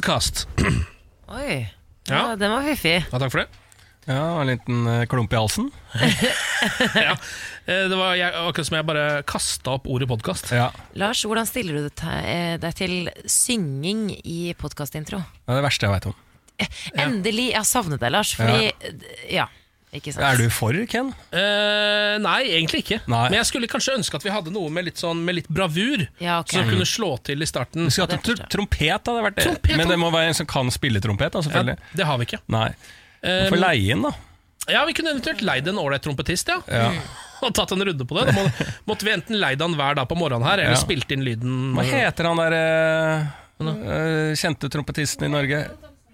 podkast. Oi. Ja. Ja, den var fiffig. Ja, takk for det. Ja, En liten eh, klump i halsen. Ja. Eh, Det var jeg, akkurat som jeg bare kasta opp ordet podkast. Ja. Lars, hvordan stiller du deg til- eh, deg til synging i podkastintro? Det er det verste jeg veit om. Endelig! Jeg har savnet deg, Lars. Fordi Ja, ikke sant. Er du for, Ken? Eh, nei, egentlig ikke. Nei. Men jeg skulle kanskje ønske at vi hadde noe med litt, sånn, med litt bravur. Ja, ok. Som kunne slå til i starten. Vi skulle hatt en tr trompet, hadde vært det. Trompet, Men det må være en som kan spille trompet, da, Ja, selvfølgelig. det har vi ikke. Nei. Eh, Få leie inn, da. ja, Vi kunne eventuelt leid en ålreit trompetist, ja. Ja. Og tatt en runde på det. Da må, måtte vi enten leid han hver dag på morgenen her, eller Ja. spilt inn lyden. Hva heter han der eh, eh, kjente trompetisten i Norge?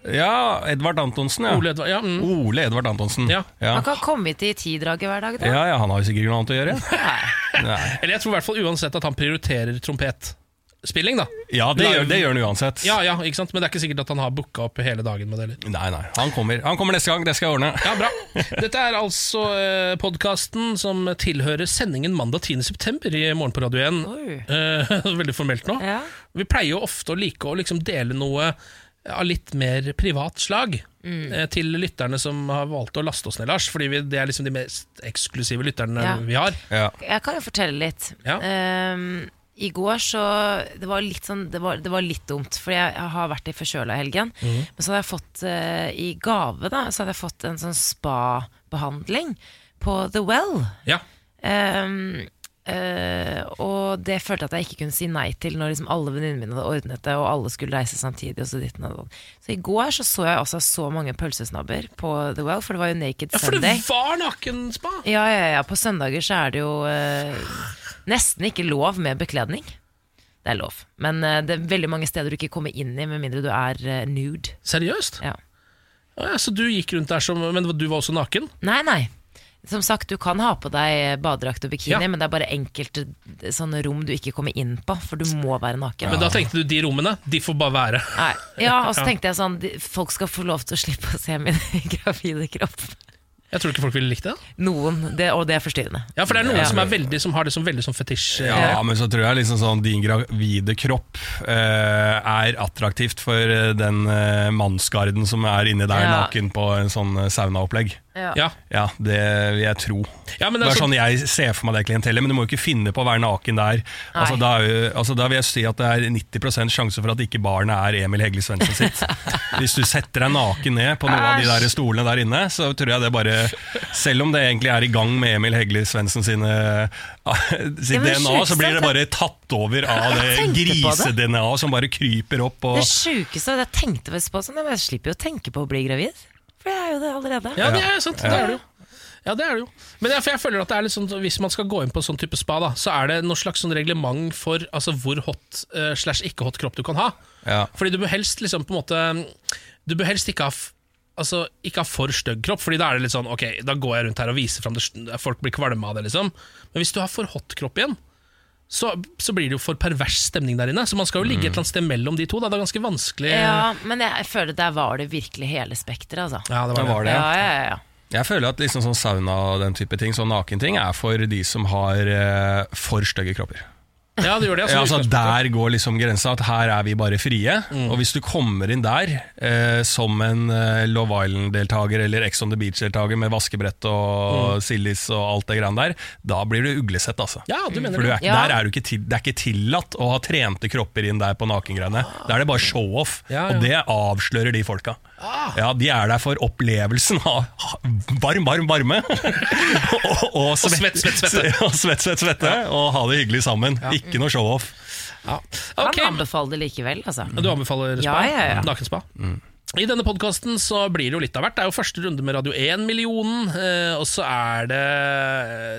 Ja, Edvard Antonsen, ja. Ole Edvard. Ja, mm. Ole Edvard Antonsen. Ja. Ja. Han kan komme hit i tidraget hver dag, da. ja, ja, han har jo sikkert noe annet å gjøre. Nei. Eller jeg tror i hvert fall uansett at han prioriterer trompetspilling, da. Ja, det gjør, det gjør han uansett. Ja, ja, ikke sant? Men det er ikke sikkert at han har booka opp hele dagen med det. eller? Nei, nei, han kommer. Han kommer neste gang, det skal jeg ordne. Ja, bra. Dette er altså eh, podkasten som tilhører sendingen mandag 10.9. i Morgen på Radio 1. Eh, veldig formelt nå. Ja. Vi pleier jo ofte å like å liksom dele noe av litt mer privat slag Mm. til lytterne som har valgt å laste oss ned, Lars. Fordi vi, det er liksom de mest eksklusive lytterne Ja. vi har. Ja. Jeg kan jo fortelle litt. Ja. Um, I går så Det var litt sånn Det var, det var litt dumt, for jeg, jeg har vært i forkjøla i helgen. Men så hadde jeg fått uh, i gave da Så hadde jeg fått en sånn spa-behandling på The Well. Ja. Ehm, eh, og det følte jeg at jeg ikke kunne si nei til når liksom alle venninnene mine hadde ordnet det, og alle skulle reise samtidig. Og så, så i går så, så jeg også så mange pølsesnabber på The Well, for det var jo Naked ja, for det var nakenspa! Ja, ja, ja. På søndager så er det jo uh, nesten ikke lov med bekledning. Det er lov. Men uh, det er veldig mange steder du ikke kommer inn i med mindre du er nude. Seriøst? Ja. Ja, ja, så du gikk rundt der som Men du var også naken? Nei, nei. Som sagt, du kan ha på deg badedrakt og bikini, Ja. men det er bare enkelte eh, sånne rom du ikke kommer inn på, for du må være naken. Men da tenkte du de rommene, de får bare være. Nei. Ja, og så Ja. tenkte jeg sånn de, Folk skal få lov til å slippe å se min gravide kropp. Jeg tror ikke folk ville likt det. Noen, det, og det er forstyrrende. Ja, for det er noen Ja. som, er veldig, som har det som veldig som fetisj. Ja, Ja, men så tror jeg liksom sånn din gravide kropp eh, er attraktivt for eh, den eh, mannsgarden som er inni der Ja. naken på en sånn eh, saunaopplegg. Ja. Ja. Ja, det vil jeg tro. Ja, men Det det er er sånn, sånn jeg ser for meg det klientellet, men du må jo ikke finne på å være naken der. Altså, da, er jo, altså, da vil jeg si at det er 90% sjanse for at ikke barnet er Emil Hegle Svendsen sitt. Hvis du setter deg naken ned på noen av de der stolene der inne, så tror jeg det bare Selv om det egentlig er i gang med Emil Hegle Svendsen sine sitt Ja, DNA, så blir det bare tatt over av det Jeg tenkte på det. grise-DNA som bare kryper opp. Og, Det sjukeste Jeg tenkte på sånn, jeg slipper jo å tenke på å bli gravid. For jeg er jo det allerede. ja, det er sant. Det er det jo. Ja, det er det jo. Men jeg, for jeg føler at det er litt sånn, hvis man skal gå inn på sånn type spa, da, så er det noe slags sånn reglement for altså, hvor hot uh, slash ikke hot kropp du kan ha. ja. Fordi du bør helst liksom på en måte Du bør helst ikke ha Altså, ikke ha for stygg kropp, Fordi da er det litt sånn Ok, da går jeg rundt her og viser fram det, folk blir kvalme av det, liksom. Men hvis du har for hot kropp igjen, så, så blir det jo for pervers stemning der inne. Så man skal jo ligge et eller annet sted mellom de to. Da. Det er ganske vanskelig. Ja, men jeg føler der var det virkelig hele spekteret, altså. Ja, det var det. var det. Ja, ja, ja, ja. Jeg føler at liksom sånn sauna og den type ting, sånn nakenting, er for de som har eh, for stygge kropper. Ja, det gjør det. Ja, Altså, altså. Der går liksom grensa, at her er vi bare frie. Mm. Og hvis du kommer inn der eh, som en eh, Love Island-deltaker eller Ex on the Beach-deltaker med vaskebrett og sillis og alt det greiene der, da blir du uglesett, altså. Mm. Ja, du mener For det. er, Ja. der er du ikke til, det er ikke tillatt å ha trente kropper inn der på nakengreiene. Da er det bare show-off, Ja, ja. og det avslører de folka. Ah. Ja, De er der for opplevelsen av varm, varm varme. og, og, svett, svett, svette. og svett, svett, svette. Og ha det hyggelig sammen. Ikke noe show-off. Ja. Kan Han anbefale det likevel, altså. Du anbefaler spa? Ja, ja, ja. Nakenspa? I denne podkasten så blir det jo litt av hvert. Det er jo første runde med Radio 1-millionen, eh, og så er det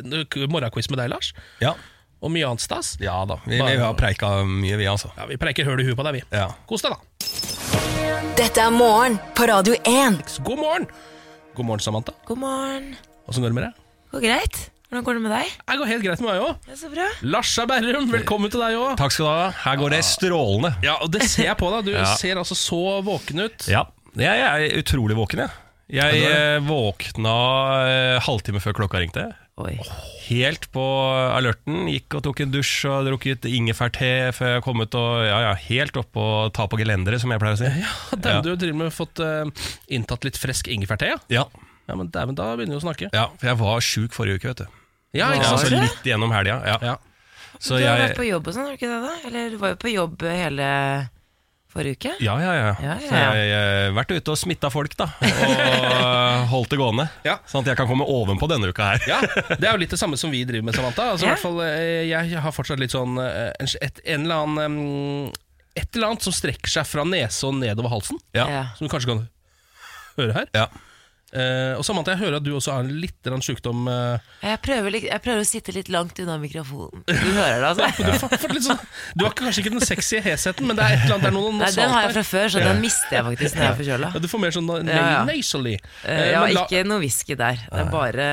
eh, morgenquiz med deg, Lars. Ja. Og mye annet stas. ja da, vi, vi har preika mye, vi altså. Ja, Vi preiker høl i huet på deg, vi. Ja. Kos deg, da. Dette er morgen på Radio 1. God morgen! God morgen, Samantha. God morgen. Åssen går det med deg? Går greit? Hvordan går det med deg? Det går helt greit med meg òg. Det så bra. Larsa Berrum, velkommen til deg òg. Takk skal du ha. Her går det strålende. Ja, og det ser jeg på deg. Du Ja. ser altså så våken ut. Ja, jeg er utrolig våken, jeg. Jeg eh, våkna eh, halvtime før klokka ringte. Oi. Helt på alerten. Gikk og tok en dusj og drukket ingefærte før jeg kom ut. Og ja, ja, helt oppe og ta på gelenderet, som jeg pleier å si. Dæven, Ja. du har til og med fått uh, inntatt litt frisk ingefærte, ja? Ja, Ja, men dæven, da begynner vi å snakke. ja, for jeg var sjuk forrige uke, vet du. Ja, ikke Ja, sant? så litt gjennom helga. Ja. Ja. Så du har jeg vært på jobb og sånn, har du ikke det? da? Eller du var jo på jobb hele forrige uke? Ja, ja, ja. Ja, ja, Så jeg har vært ute og smitta folk, da. Og holdt det gående. Ja. Sånn at jeg kan komme ovenpå denne uka her. Ja, Det er jo litt det samme som vi driver med, Samantha. Altså, i Ja. hvert fall, eh, jeg har fortsatt litt sånn eh, en, et, en eller annen Et eller annet som strekker seg fra nese og nedover halsen, Ja. Ja. som du kanskje kan høre her. Ja. Eh, og Samantha, jeg hører at du også har litt grann sjukdom. eh, Jeg prøver, jeg prøver å sitte litt langt unna mikrofonen. Du hører det, altså? du, for, for litt sånn, du har kanskje ikke den sexy hesheten, men det er et eller annet det er noe Nei, den har jeg fra før, så den mister jeg faktisk når jeg er forkjøla. Ja, du får mer sånn Ja, ja. nasally. Eh, Eh, Ja, la- ikke noe whisky der. Det er bare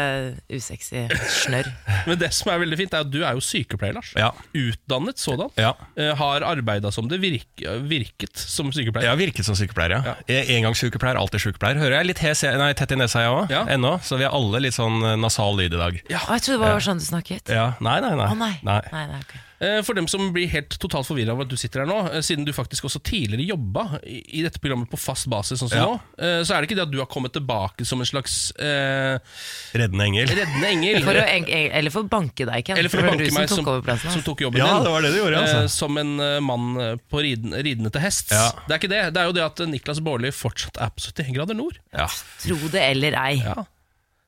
usexy snørr. men det som er veldig fint, er at du er jo sykepleier, Lars. Ja. Utdannet sådan. Ja. Eh, har arbeida som det, virk, virket som sykepleier. Ja, virket som sykepleier, ja. Engangssykepleier, alltid sykepleier. Hører jeg litt hes, nei, tett i nesa, jeg òg. Ja. Ennå. Så vi har alle litt sånn eh, nasal lyd i dag. Ja. Å, jeg trodde det var sånn du snakket. Ja. Nei, nei, nei. Å nei. nei. nei, nei ok. Eh, For dem som blir helt totalt forvirra av at du sitter her nå, eh, siden du faktisk også tidligere jobba i dette programmet på fast basis, sånn som Ja. nå, eh, så er det ikke det at du har kommet tilbake som en slags eh, Reddende engel. reddende engel. For å, eng- eller for å banke deg, Ken. Eller for å banke meg som som, tok altså. tok jobben Ja, din. det var det du gjorde, altså. Som en mann på riden, ridende til hest. Ja. Det er ikke det. Det er jo det at Niklas Baarli fortsatt er på 71 grader nord. Ja. Tro det eller ei. Ja.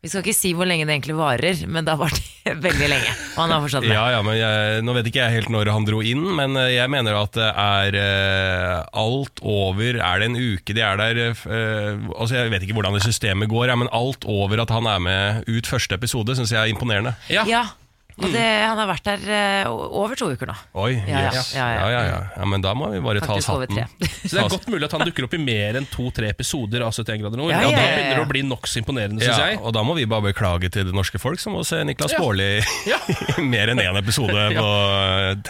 Vi skal ikke si hvor lenge det egentlig varer, men det har vart veldig lenge. Og han har fortsatt det. Ja, ja, men jeg, Nå vet ikke jeg helt når han dro inn, men eh, jeg mener at det er eh, alt over Er det en uke de er der eh, altså Jeg vet ikke hvordan det systemet går, ja, men alt over at han er med ut første episode, syns jeg er imponerende. Ja. Ja, og det, han har vært der eh, over to uker nå. Oi, Ja, ja, yes. ja, ja. ja, ja, ja. ja, Men da må vi bare ta oss hatten. Så det er godt mulig at han dukker opp i mer enn to-tre episoder av 71 grader nord. Ja, Ja, ja, Da begynner det å bli nokså imponerende, syns Ja, jeg. og da må vi bare beklage til det norske folk som må se Niklas Ja. Baarli Ja. i mer enn én episode på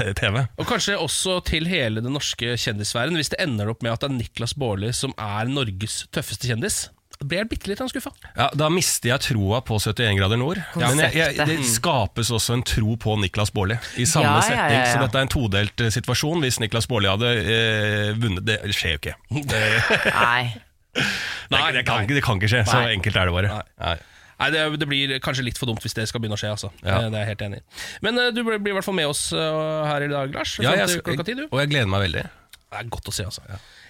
eh, TV. Og kanskje også til hele den norske kjendissfæren, hvis det ender opp med at det er Niklas Baarli som er Norges tøffeste kjendis. Da jeg bitte litt skuffa. Ja, Da mister jeg troa på 71 grader nord. Men jeg, jeg, det skapes også en tro på Niklas Baarli i samme Ja, ja, setning. ja, ja. Så dette er en todelt eh, situasjon. Hvis Niklas Baarli hadde eh, vunnet Det skjer jo ikke. Det, Nei. det, det, kan, ikke- det kan ikke skje. Så enkelt er det bare. Nei. Nei, det, det blir kanskje litt for dumt hvis det skal begynne å skje. Altså. Ja. Det er jeg helt enig i. Men uh, du blir blir i hvert fall med oss uh, her i dag, Lars. Ja, jeg, jeg, til du. og jeg gleder meg veldig. Det er godt å se, altså.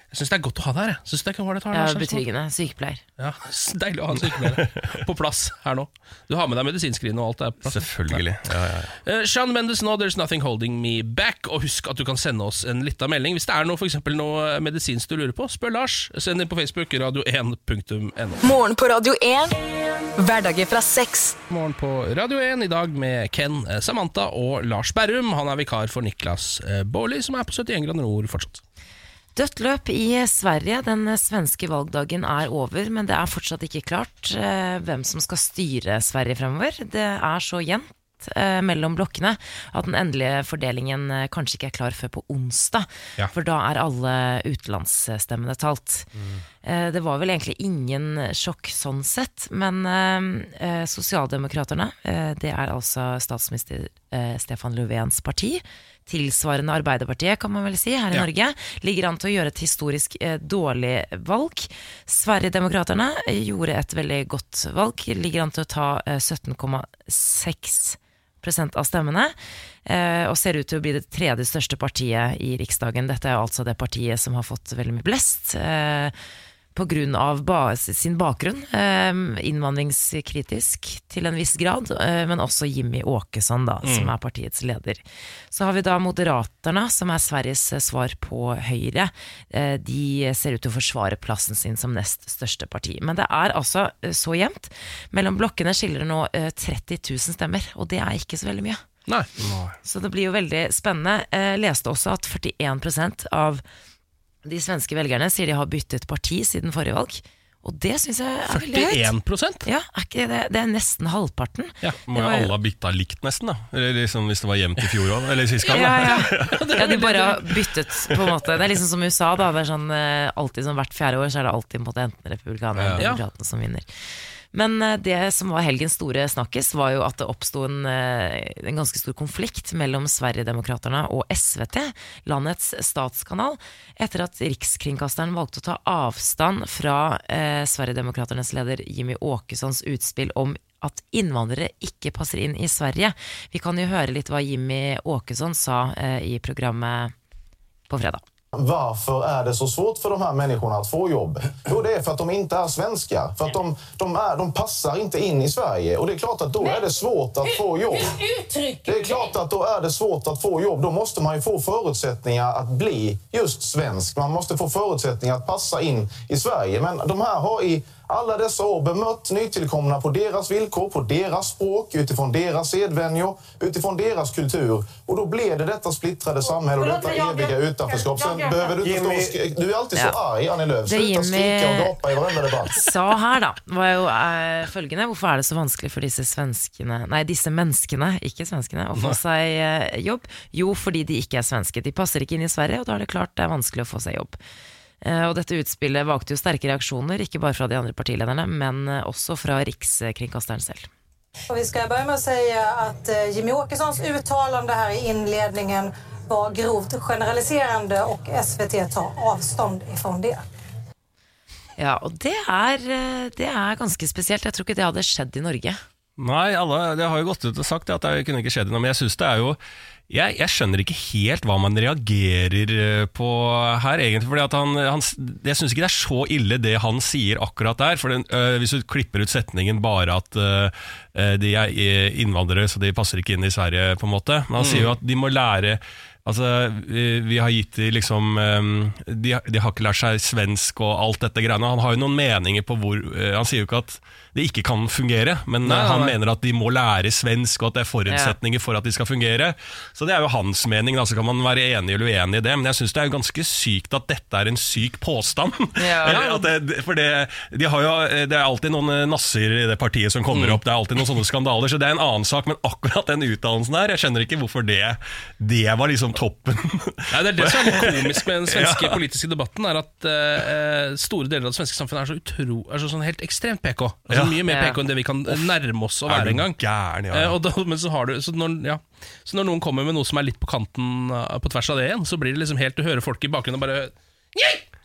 Jeg syns det er godt å ha deg her. jeg. Synes det er det Ja, betryggende. Sykepleier. Ja, Deilig å ha en sykepleier på plass her nå. Du har med deg medisinskrinet og alt er på plass. Selvfølgelig. Ja, ja, ja. Uh, Sean Mendes nå, There's Nothing Holding Me Back. Og husk at du kan sende oss en liten melding hvis det er noe, for eksempel noe medisinsk du lurer på. Spør Lars. Send inn på Facebook radio1.no. Morgen på Radio 1. Hverdager fra seks. Morgen på Radio 1 i dag med Ken, eh, Samantha og Lars Berrum. Han er vikar for Niklas eh, Baarli, som er på 71 grader nord fortsatt. Dødt løp i Sverige. Den svenske valgdagen er over, men det er fortsatt ikke klart eh, hvem som skal styre Sverige fremover. Det er så jevnt eh, mellom blokkene at den endelige fordelingen eh, kanskje ikke er klar før på onsdag. Ja. For da er alle utenlandsstemmene talt. Mm. det var vel egentlig ingen sjokk sånn sett, men eh, Sosialdemokraterne, det er altså statsminister Stefan Löfvens parti, tilsvarende Arbeiderpartiet, kan man vel si, her i Ja. Norge, ligger an til å gjøre et historisk eh, dårlig valg. Sverigedemokraterne eh, gjorde et veldig godt valg, ligger an til å ta eh, 17,6% av stemmene, eh, og ser ut til å bli det tredje største partiet i Riksdagen. Dette er altså det partiet som har fått veldig mye blest. Eh, av ba sin bakgrunn, eh, innvandringskritisk til en viss grad, eh, men også Jimmy Åkesson, da, som er partiets leder. Så har vi da Moderaterna, som er Sveriges svar på Høyre. Eh, de ser ut til å forsvare plassen sin som nest største parti. Men det er altså eh, så jevnt. Mellom blokkene skiller det nå eh, 30 000 stemmer, og det er ikke så veldig mye. Nei. Så det blir jo veldig spennende. Jeg leste også at 41% av de svenske velgerne sier de har byttet parti siden forrige valg. Og det syns jeg er veldig høyt. 41% Ja, er ikke det, det er nesten halvparten. Ja, Må jo alle ha bytta likt, nesten. da Eller liksom Hvis det var jevnt i fjor òg. Eller sist gang. Ja, ja. ja, de bare har byttet, på en måte. Det er liksom som USA, da. Det er sånn, eh, alltid sånn Hvert fjerde år så er det alltid på en måte, enten republikanerne eller demokratene som vinner. Men eh, det som var helgens store snakkis, var jo at det oppsto en, eh, en ganske stor konflikt mellom Sverigedemokraterna og SVT, landets statskanal, etter at Rikskringkasteren valgte å ta avstand fra eh, Sverigedemokraternes leder Jimmy Åkessons utspill om at innvandrere ikke passer inn i Sverige. Vi kan jo høre litt hva Jimmy Åkesson sa eh, i programmet på fredag. Varför är det så svårt för de här människorna att få jobb? Jo, det är för att de inte är svenskar. För att de, de, är, de passar inte in i Sverige. Och det är klart att då är det svårt att få jobb. Det är klart att då är det svårt att få jobb. Då måste man ju få förutsättningar att bli just svensk. Man måste få förutsättningar att passa in i Sverige. Men de här har i alla dessa år bemött nytillkomna på deras villkor, på deras språk, utifrån deras sedvänjor, utifrån deras kultur. Och då ble det detta splittrade samhälle och detta eviga utanförskap. Sen behöver du inte stå Du er alltid så arg, Annie Lööf. Å Sluta skrika och Jimmy- gapa i varenda debatt. sa her, da, var jo eh, følgende. Hvorfor er det så vanskelig for disse svenskene Nei, disse menneskene, ikke svenskene, å få seg eh, jobb? Jo, fordi de ikke er svenske. De passer ikke inn i Sverige, og da er det klart det er vanskelig å få seg jobb. Eh, og dette utspillet vakte jo sterke reaksjoner, ikke bare fra de andre partilederne, men eh, også fra Rikskringkasteren selv. Og vi skal begynne med å si att eh, Jimmy Åkessons uttalande her i innledningen var grovt generaliserende, og SVT tar avstand ifrån det. Ja, og det er, eh, det er ganske spesielt. Jeg tror ikke det hadde skjedd i Norge. Nei, alle det har jo gått ut og sagt at det kunne ikke skjedd noe, men jeg synes det er jo jeg, jeg skjønner ikke helt hva man reagerer eh, på her, egentlig. fordi at han, han, Jeg syns ikke det er så ille det han sier akkurat der. For den, øh, Hvis du klipper ut setningen bare at øh, de er innvandrere, så de passer ikke inn i Sverige, på en måte. Men han sier jo at de må lære Altså, vi, har gitt de liksom um, de, de har ikke lært seg svensk og alt dette greiene. Han har jo noen meninger på hvor uh, Han sier jo ikke at det ikke kan fungere, men Nei, uh, han nei. mener at de må lære svensk, og at det er forutsetninger for at de skal fungere. Så det er jo hans mening, da, så kan man være enig eller uenig i det. Men jeg syns det er jo ganske sykt at dette er en syk påstand. Ja. Det, for det, de har jo, det er alltid noen eh, nasser i det partiet som Mm. kommer opp, det er alltid noen sånne skandaler, så det er en annen sak. Men akkurat den utdannelsen her, jeg skjønner ikke hvorfor det, det var liksom toppen. Nei, det er det som er litt komisk med den svenske politiske debatten, er at uh, store deler av det svenske samfunnet er så utro, er så sånn helt ekstremt PK. Altså Ja. Mye mer PK enn det vi kan nærme oss å være engang. en gang. ja, da, men så har du så når, ja. så når noen kommer med noe som er litt på kanten uh, på tvers av det igjen, så blir det liksom helt Du hører folk i bakgrunnen og bare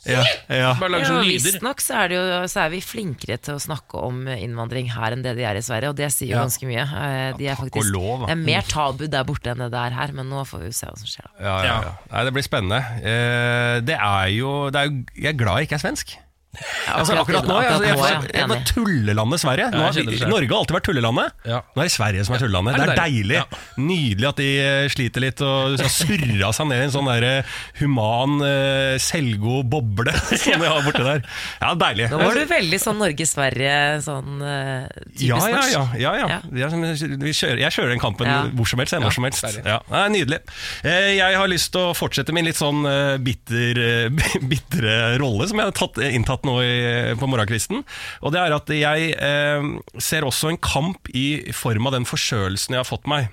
Ja, ja. Bare lager Ja, sånne lyder. Visstnok så, er det jo- så er vi flinkere til å snakke om innvandring her enn det de er i Sverige, og det sier jo Ja. ganske mye. Eh, De er takk og faktisk, lov, da. det er mer tabu der borte enn det det er her, men nå får vi jo se hva som skjer. da. Ja, ja, ja. Nei, det blir spennende. Eh, det er jo, det er jo Jeg er glad jeg ikke er svensk. Altså, akkurat nå, akkurat nå, jeg, ja, jeg var tullelandet Sverige. Nå har. Norge har alltid vært tullelandet. Nå er det Sverige som er tullelandet. Det er deilig? Nydelig at de eh, sliter litt og har surra seg ned i en sånn der eh, human, eh, selvgod boble som de har borte der. Ja, deilig. Nå var du veldig sånn Norge-Sverige, sånn Ja, typisk ja, norsk. ja, ja, ja. Ja. Jeg, kjører, jeg kjører den kampen hvor som helst. Når som helst. Ja, det er Nydelig. Eh, Jeg har lyst til å fortsette min litt sånn bitter, bitre rolle som jeg har tatt, inntatt nå i, på morgenkvisten. Og det er at jeg eh, ser også en kamp i form av den forkjølelsen jeg har fått meg.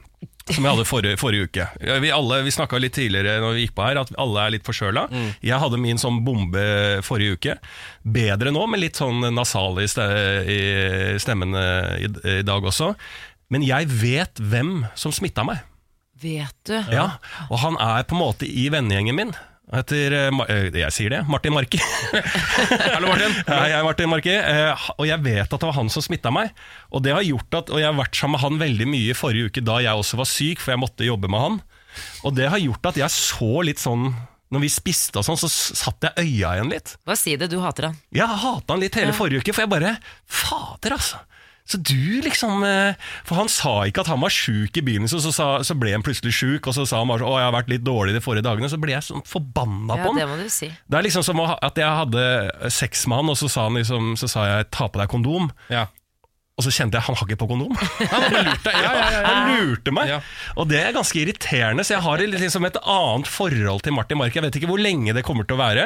Som jeg hadde forrige, forrige uke. Vi, alle- vi snakka litt tidligere når vi gikk på her, at alle er litt forkjøla. Jeg hadde min sånn bombe forrige uke. Bedre nå, med litt sånn nasal i, stemmen eh, i, i dag også. Men jeg vet hvem som smitta meg. Vet du? Ja, Og han er på en måte i vennegjengen min. Heter, eh, eh, jeg sier det, Martin Marki. Hallo, Martin. Hei, jeg er Martin Marki, eh, og jeg vet at det var han som smitta meg. Og det har gjort at, og jeg har vært sammen med han veldig mye i forrige uke da jeg også var syk, for jeg måtte jobbe med han. Og det har gjort at jeg så litt sånn Når vi spiste og sånn, så satt jeg øya igjen litt. Hva si det, du hater han. Jeg hata han litt hele forrige uke, for jeg bare Fader, altså. Så du liksom eh, For han sa ikke at han var sjuk i begynnelsen, så, sa, så ble han plutselig sjuk, og så sa han bare sånn, å, jeg har vært litt dårlig de forrige dagene. Så ble jeg sånn forbanna Ja, på det må du si. Det er liksom som at jeg hadde sex med han, og så sa, han liksom, så sa jeg 'ta på deg kondom'. Ja. Og så kjente jeg han har ikke på kondom. Han lurte. Ja, ja, ja, ja. Han lurte meg. Ja. Og det er ganske irriterende, så jeg har litt liksom et annet forhold til Martin Mark. Jeg vet ikke hvor lenge det kommer til å være,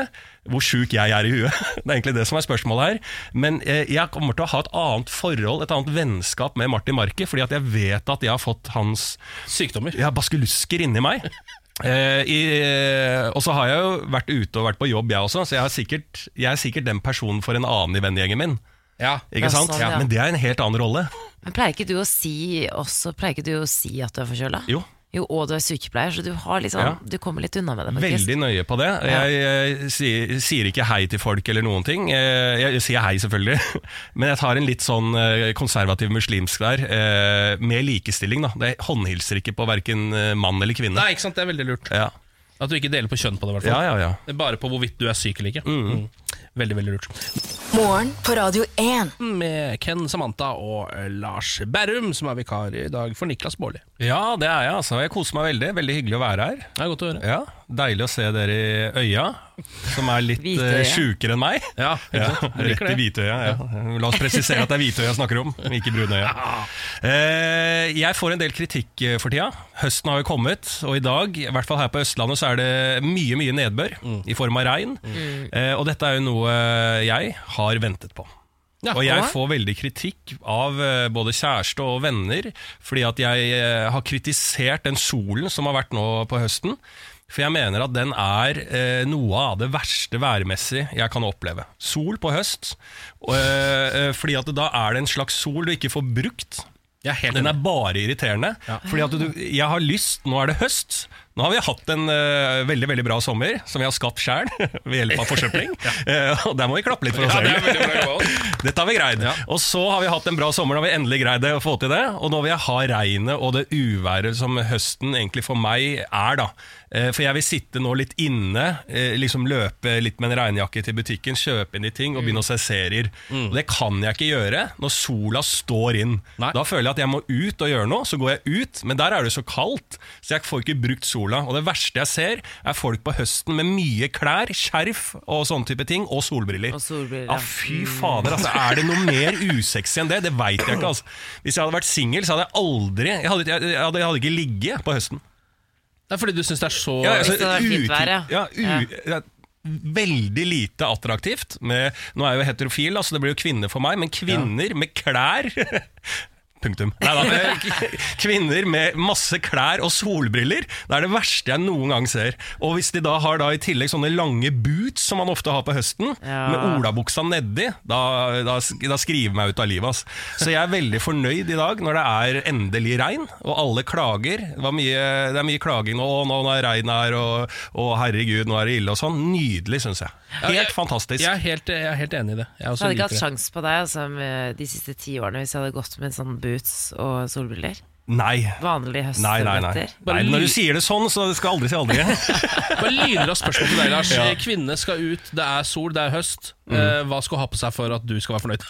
hvor sjuk jeg er i huet. Det er egentlig det som er spørsmålet her. Men eh, jeg kommer til å ha et annet forhold, et annet vennskap med Martin Marki, fordi at jeg vet at jeg har fått hans Sykdommer. har baskelusker inni meg. Eh, i, eh, og så har jeg jo vært ute og vært på jobb, jeg også, så jeg, sikkert, jeg er sikkert den personen for en annen i vennegjengen min. Ja. Ikke sant? sånn, ja. Men det er en helt annen rolle. Men pleier ikke du å si også Pleier ikke du å si at du er forkjøla? Jo. Jo, og du er sykepleier, så du, har liksom, Ja. du kommer litt unna med det. faktisk. Veldig nøye på det. Ja. Jeg, eh, sier, sier ikke hei til folk eller noen ting. Jeg, Jeg, sier hei, selvfølgelig, men jeg tar en litt sånn eh, konservativ muslimsk der, eh, med likestilling. da Det håndhilser ikke på verken mann eller kvinne. Nei, ikke sant, det er veldig lurt. Ja. At du ikke deler på kjønn på det. i hvert fall ja, ja. Det er Bare på hvorvidt du er syk eller ikke. Mm. Veldig, veldig lurt. Morgen på Radio 1. Med Ken Samantha og eh, Lars Berrum, som er vikar i dag for Niklas Baarli. ja, det er jeg. altså Jeg koser meg veldig. Veldig hyggelig å være her. Det er godt å høre. Ja, Deilig å se dere i øya, som er litt uh, sjukere enn meg. Ja, Ja, rett i det. Hvitøya. Ja. La oss presisere at det er Hvitøya jeg snakker om, ikke Brunøya. Eh, jeg får en del kritikk eh, for tida. Høsten har jo kommet, og i dag, i hvert fall her på Østlandet, så er det mye mye nedbør i form av regn. Eh, og dette er jo noe jeg har ventet på. Ja, og jeg får veldig kritikk av eh, både kjæreste og venner fordi at jeg eh, har kritisert den solen som har vært nå på høsten. For jeg mener at den er eh, noe av det verste værmessig jeg kan oppleve. Sol på høst, og, eh, eh, fordi at da er det en slags sol du ikke får brukt. Den er bare irriterende. Fordi at du, jeg har lyst, nå er det høst. Nå har vi hatt en uh, veldig veldig bra sommer, som vi har skapt sjøl ved hjelp av forsøpling. Eh, og der må vi klappe litt for oss Ja, det selv. veldig bra. Dette har vi greid. Og så har vi hatt en bra sommer, når vi endelig greid å få til det. Og nå vil jeg ha regnet og det uværet som høsten egentlig for meg er, da. Eh, For jeg vil sitte nå litt inne, eh, liksom løpe litt med en regnjakke til butikken, kjøpe inn de ting og begynne å se serier. Og det kan jeg ikke gjøre når sola står inn. Nei. Da føler jeg at jeg må ut og gjøre noe, så går jeg ut, men der er det så kaldt, så jeg får ikke brukt sola. Og det verste jeg ser, er folk på høsten med mye klær, skjerf og sånne type ting, og solbriller. Og solbriller, Ja, ja. fy fader, altså. Er det noe mer usexy enn det? Det veit jeg ikke. altså Hvis jeg hadde vært singel, så hadde jeg aldri Jeg hadde, jeg hadde, jeg hadde ikke ligget på høsten. Det er fordi du syns det er så Ja, altså, det hadde fint vær, ja. ja, u, ja. Veldig lite attraktivt. Med, nå er jeg jo heterofil, altså det blir jo kvinner for meg, men kvinner med klær Punktum. Nei da. kvinner med masse klær og solbriller, det er det verste jeg noen gang ser. Og hvis de da har da i tillegg sånne lange boots som man ofte har på høsten, Ja. med olabuksa nedi, da, da, da skriver meg ut av livet. ass. Så jeg er veldig fornøyd i dag når det er endelig regn, og alle klager. Det, var mye, det er mye klaging nå, nå er regn her, og, og herregud, nå er det ille og sånn. Nydelig, syns jeg. Helt jeg- fantastisk. Jeg er helt, jeg er helt enig i det. Jeg Jeg hadde ikke hatt det. sjans på deg altså, med de siste ti årene hvis jeg hadde gått med en sånn boots og solbriller. Nei. Vanlige Nei, nei, nei. nei. Når du sier det sånn, så skal aldri si aldri. Bare lynraskt spørsmål til deg, Lars. Kvinnene skal ut, det er sol, det er høst. Mm. Eh, hva skal hun ha på seg for at du skal være fornøyd?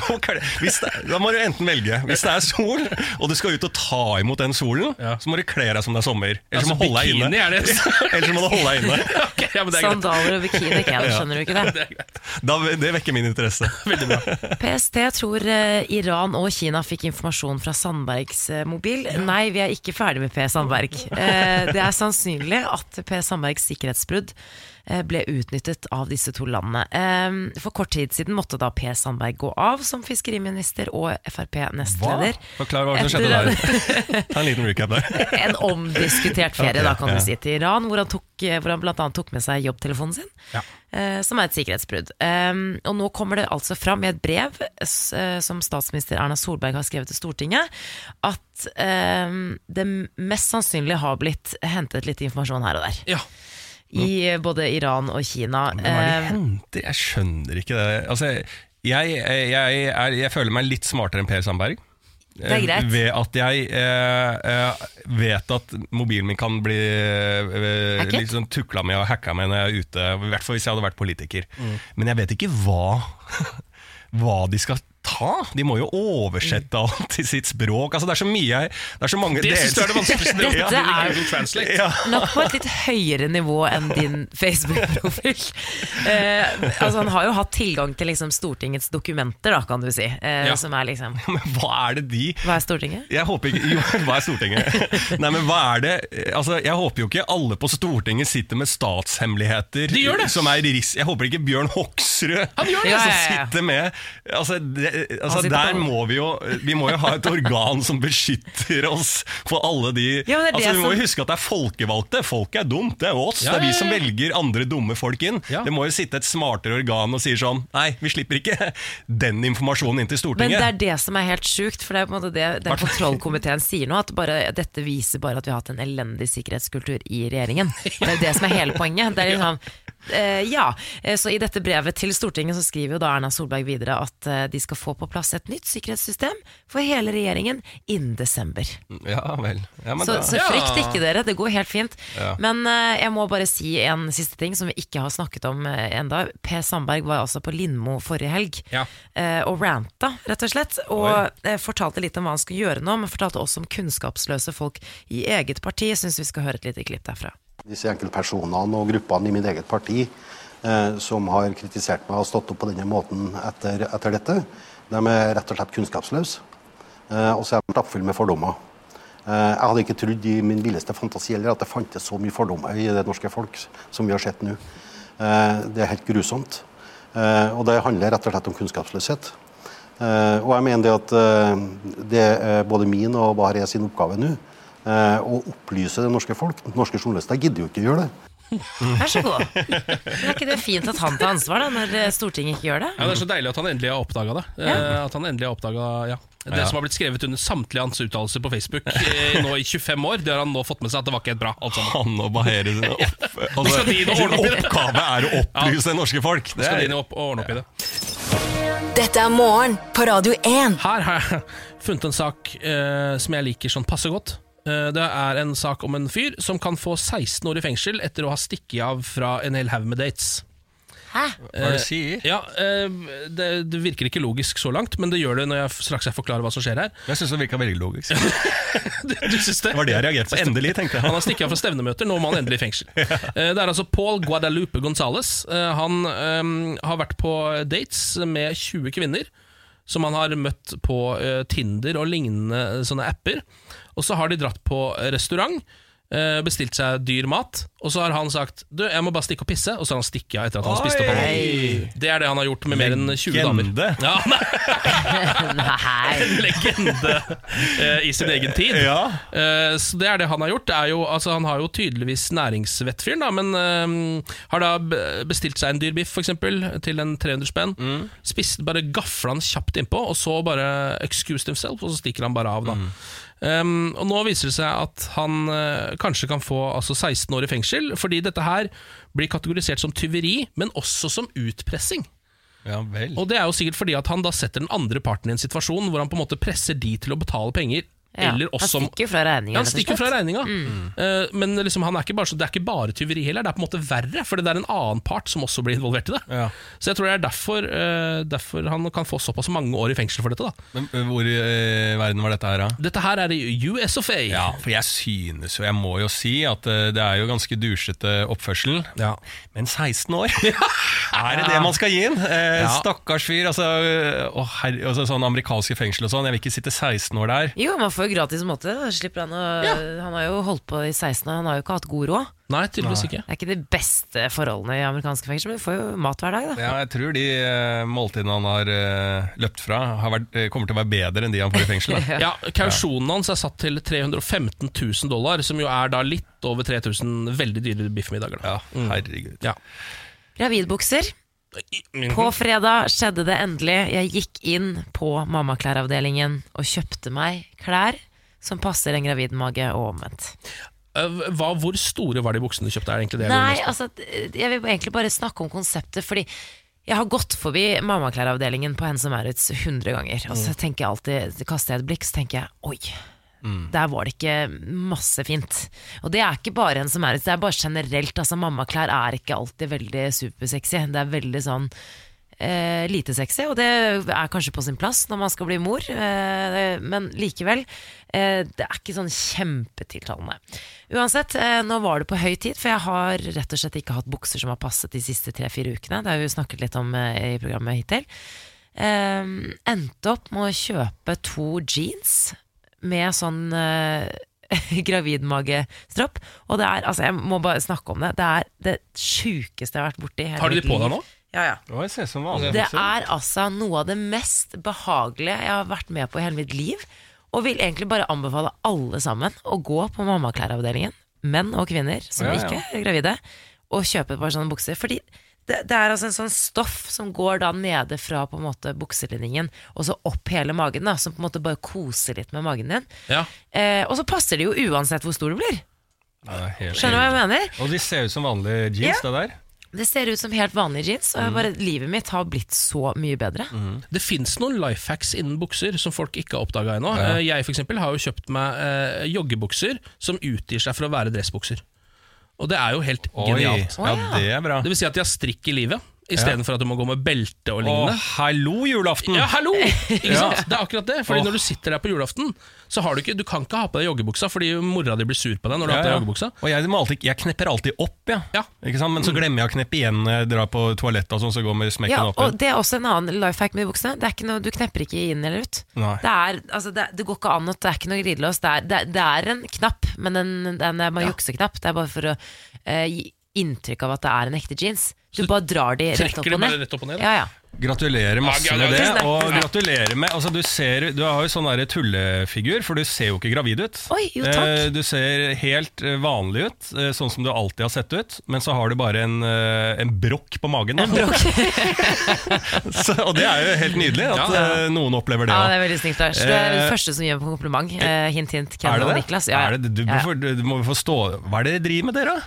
Hvis det, da må du enten velge. Hvis det er sol, og du skal ut og ta imot den solen, Ja. så må du kle deg som det er sommer. Ellers Altså, må du holde deg inne. er det. Ellers så må du holde deg inne. Ja, men det er greit. Sandaler og bikini, Ken, skjønner du ikke det? Det er greit. Da, det vekker min interesse. Veldig bra. PST tror eh, Iran og Kina fikk informasjon fra Sandbergs eh, mobil. Nei, vi er ikke ferdig med P. Sandberg. Eh, det er sannsynlig at P. Sandbergs sikkerhetsbrudd ble utnyttet av disse to landene. Eh, for kort tid siden måtte da P. Sandberg gå av som fiskeriminister og Frp-nestleder. Forklar hva som skjedde der. Ta en liten recap der. En omdiskutert ferie, da, kan ja. du si, til Iran, hvor han, tok, hvor han annet tok med seg jobbtelefonen sin. Ja. eh, Som er et sikkerhetsbrudd. Og nå kommer det altså fram i et brev eh, som statsminister Erna Solberg har skrevet til Stortinget, at det mest sannsynlig har blitt hentet litt informasjon her og der. Ja. I eh, både Iran og Kina. Men hva er det Eh, henter? Jeg skjønner ikke det. Altså, jeg, jeg, er, jeg føler meg litt smartere enn Per Sandberg. Det er greit. Eh, Ved at jeg eh, eh, vet at mobilen min kan bli eh, liksom sånn tukla med og hacka med når jeg er ute. I hvert fall hvis jeg hadde vært politiker. Mm. Men jeg vet ikke hva, hva de skal ta. De må jo oversette alt til sitt språk. Altså, det er så mye Det er så mange Det syns du er det vanskeligste Dette er- Ja. Nok på et litt høyere nivå enn din Facebook-profil. Eh, altså Han har jo hatt tilgang til liksom Stortingets dokumenter, da, kan du si. Eh, Ja. Som er liksom Men hva er det de Hva er Stortinget? Jeg håper ikke Jo, hva er Stortinget? Nei, men hva er det Altså, Jeg håper jo ikke alle på Stortinget sitter med statshemmeligheter De gjør det. Som er i ris Jeg håper ikke Bjørn Hoksrud Han gjør det, Ja, ja, ja. sitter med Altså, det, altså, der må vi jo Vi må jo ha et organ som beskytter oss for alle de Ja, altså, Vi må jo huske at det er folkevalgte. Folk er dumt. Det er oss. Ja, det er vi som velger andre dumme folk inn. Det må jo sitte et smartere organ og sier sånn Nei, vi slipper ikke den informasjonen inn til Stortinget. Men det er det som er helt sjukt, for det er på en måte det den kontrollkomiteen sier nå, at bare, dette viser bare at vi har hatt en elendig sikkerhetskultur i regjeringen. Det er det som er hele poenget. Det er liksom, ja, eh, så I dette brevet til Stortinget så skriver jo da Erna Solberg videre at eh, de skal få på plass et nytt sikkerhetssystem for hele regjeringen innen desember. Ja vel. Ja, men Så, så frykt ikke dere, det går helt fint. Ja. Men eh, jeg må bare si en siste ting som vi ikke har snakket om enda. Per Sandberg var altså på Lindmo forrige helg Ja. eh, og ranta, rett og slett. Og eh, fortalte litt om hva han skulle gjøre nå, men fortalte også om kunnskapsløse folk i eget parti. Syns vi skal høre et lite klipp derfra. Disse enkeltpersonene og gruppene i mitt eget parti eh, som har kritisert meg og stått opp på denne måten etter, etter dette, de er rett og slett kunnskapsløse. Eh, og så er de stappfulle med fordommer. Eh, jeg hadde ikke trodd i min villeste fantasi heller at det fantes så mye fordommer i det norske folk som vi har sett nå. Eh, det er helt grusomt. Eh, og det handler rett og slett om kunnskapsløshet. Eh, og jeg mener det at det er både min og Bahareh sin oppgave nå eh, å opplyse det norske folk. Norske journalister gidder jo ikke gjøre det. Vær så god. Men er ikke det fint at han tar ansvar, da, når eh, Stortinget ikke gjør det? Ja, Det er så deilig at han endelig har oppdaga det. Ja. At han endelig har oppdaget, ja. Det Ja. som har blitt skrevet under samtlige hans uttalelser på Facebook eh, nå i 25 år, det har han nå fått med seg at det var ikke helt bra. alt. Han og Bahere sine opp, altså, oppgave er å opplyse det norske folk. Det skal de opp og ordne opp i det. Dette er morgen på Radio 1. Her har jeg funnet en sak eh, som jeg liker sånn passe godt. Eh, det er en sak om en fyr som kan få 16 år i fengsel etter å ha stikket av fra en hel haug med dates. Hæ? hva er det du sier? Ja, eh, det, det virker ikke logisk så langt, men det gjør det når jeg straks jeg forklarer hva som skjer her. Jeg syns det virka veldig logisk. Du, du synes det? Det var det jeg reagerte på. Endelig, tenkte jeg. Han har stikket av fra stevnemøter, nå må han endelig i fengsel. Eh, Det er altså Paul Guadalupe Gonzales. Eh, Han um, har vært på dates med 20 kvinner, som han har møtt på eh, Tinder og lignende eh, sånne apper. Og så har de dratt på restaurant, eh, bestilt seg dyr mat, og så har han sagt Du, jeg må bare stikke og pisse, og så har han stikket av etter at han har spist opp alle. Det er det han har gjort med mer enn 20 damer. Legende. Ja, nei, Nei. en legende eh, i sin egen tid. Ja. Eh, Så det er det han har gjort. Det er jo, altså, han har jo tydeligvis næringsvettfyren, da, men eh, har da bestilt seg en dyr biff for eksempel, til en 300 spenn. Spist, bare gafla han kjapt innpå, og så bare excused himself, og så stikker han bare av. da Um, og Nå viser det seg at han uh, kanskje kan få altså 16 år i fengsel, fordi dette her blir kategorisert som tyveri, men også som utpressing. Ja vel. Og det er jo sikkert fordi at han da setter den andre parten i en situasjon hvor han på en måte presser de til å betale penger. Ja, Eller han stikker jo fra regninga, Ja, han stikker fra regninga. Eh, men liksom, han er ikke bare, så- det er ikke bare tyveri heller, det er på en måte verre. For det er en annen part som også blir involvert i det. Ja. Så jeg tror det er derfor, uh, derfor han kan få såpass mange år i fengsel for dette. da Men hvor i uh, verden var dette her, da? Dette her er i US of A. Ja, for jeg synes jo, jeg må jo si at det er jo ganske dusjete oppførsel. Ja. Men 16 år? er det det man skal gi inn? Ja. Stakkars fyr. Altså, å, herre, altså, sånn amerikanske fengsel og sånn. Jeg vil ikke sitte 16 år der. Jo, man får jo gratis måte. Da slipper han å Han har jo holdt på i 16 år, han har jo ikke hatt god råd. Nei, tydeligvis ikke. Det er ikke de beste forholdene i amerikanske fengsel, men du får jo mat hver dag, da. Ja, jeg tror de øh, måltidene han har øh, løpt fra, har vært, øh, kommer til å være bedre enn de han får i fengsel. Da. Ja, Kausjonen hans er satt til 315 000 dollar, som jo er da litt over 3000 veldig dyre biffmiddager. Da. Ja, herregud. Ja. Gravidbukser. På fredag skjedde det endelig. Jeg gikk inn på mammaklæravdelingen og kjøpte meg klær som passer en gravid mage, og omvendt. Eh, Hva, hvor store var de buksene du kjøpte? Er det det Nei, jeg altså, jeg vil egentlig bare snakke om konseptet, fordi jeg har gått forbi mammaklæravdelingen på Hennes og Maurits 100 ganger. Og Mm. så tenker jeg alltid, kaster jeg et blikk, så tenker jeg oi. Mm. Der var det ikke masse fint. Og det er ikke bare en som er det er bare generelt. Altså, mammaklær er ikke alltid veldig supersexy. Det er veldig sånn eh, lite sexy, og det er kanskje på sin plass når man skal bli mor, eh, men likevel, eh, det er ikke sånn kjempetiltalende. Uansett, eh, nå var det på høy tid, for jeg har rett og slett ikke hatt bukser som har passet de siste tre-fire ukene. Det har vi snakket litt om eh, i programmet hittil. Eh, endte opp med å kjøpe to jeans med sånn eh, gravidmagestropp. Og det er, altså jeg må bare snakke om det, det er det sjukeste jeg har vært borti. Har du de på deg nå? Ja, ja. Oi. Det er altså noe av det mest behagelige jeg har vært med på i hele mitt liv. Og vil egentlig bare anbefale alle sammen å gå på mammaklæravdelingen, menn og kvinner som Ja, ja. ikke er gravide, og kjøpe et par sånne bukser. Fordi det, det er altså en sånn stoff som går da nede fra på en måte bukselinningen og så opp hele magen, da, som på en måte bare koser litt med magen din. Ja. Eh, og så passer det jo uansett hvor stor du blir. Ja, helt Skjønner du hva jeg mener? Og de ser ut som vanlige jeans, Ja. det der. Det ser ut som helt vanlige jeans, og bare, mm. livet mitt har blitt så mye bedre. Det fins noen life hacks innen bukser som folk ikke har oppdaga ennå. Ja. Jeg for eksempel, har jo kjøpt meg eh, joggebukser som utgir seg for å være dressbukser. Og det er jo helt Oi, genialt. ja, det er bra. Det vil si at de har strikk i livet, istedenfor at du må gå med belte og lignende. Åh, hallo, julaften! Ja, hallo! Ikke Ja. sant? Det er akkurat det. Fordi Åh. når du sitter der på julaften, så har du ikke Du kan ikke ha på deg joggebuksa fordi mora di blir sur på deg når du har på deg joggebuksa. Og jeg, må alltid, jeg knepper alltid opp, ja. Ja. Ikke sant? Men så glemmer jeg å kneppe igjen når jeg drar på toalettet, og sånn, så går med smekken Ja, opp. og det er også en annen life hack med buksene. Det er ikke noe, du knepper ikke inn eller ut. Nei. Det, er, altså, det, det går ikke an at det er ikke noe glidelås. Det er, det, det er en knapp, men den, den er bare jukseknapp. Det er bare for å eh, gi inntrykk av at det er en ekte jeans. Du bare drar de rett opp og ned. rett opp og ned. Ja, ja. Gratulerer masse med det. Og gratulerer med altså, du, ser, du har jo sånn der tullefigur, for du ser jo ikke gravid ut. Oi, jo, takk. Eh, Du ser helt eh, vanlig ut, eh, sånn som du alltid har sett ut, men så har du bare en, en brokk på magen. Da. så, og det er jo helt nydelig at Ja, ja. noen opplever det Ja, det er veldig snilt. Lars. Du er den første som gir meg kompliment. Hint, hint. Ken og det? Niklas. Ja, ja. Er det, du, du, du må få stå Hva er det dere driver med, dere?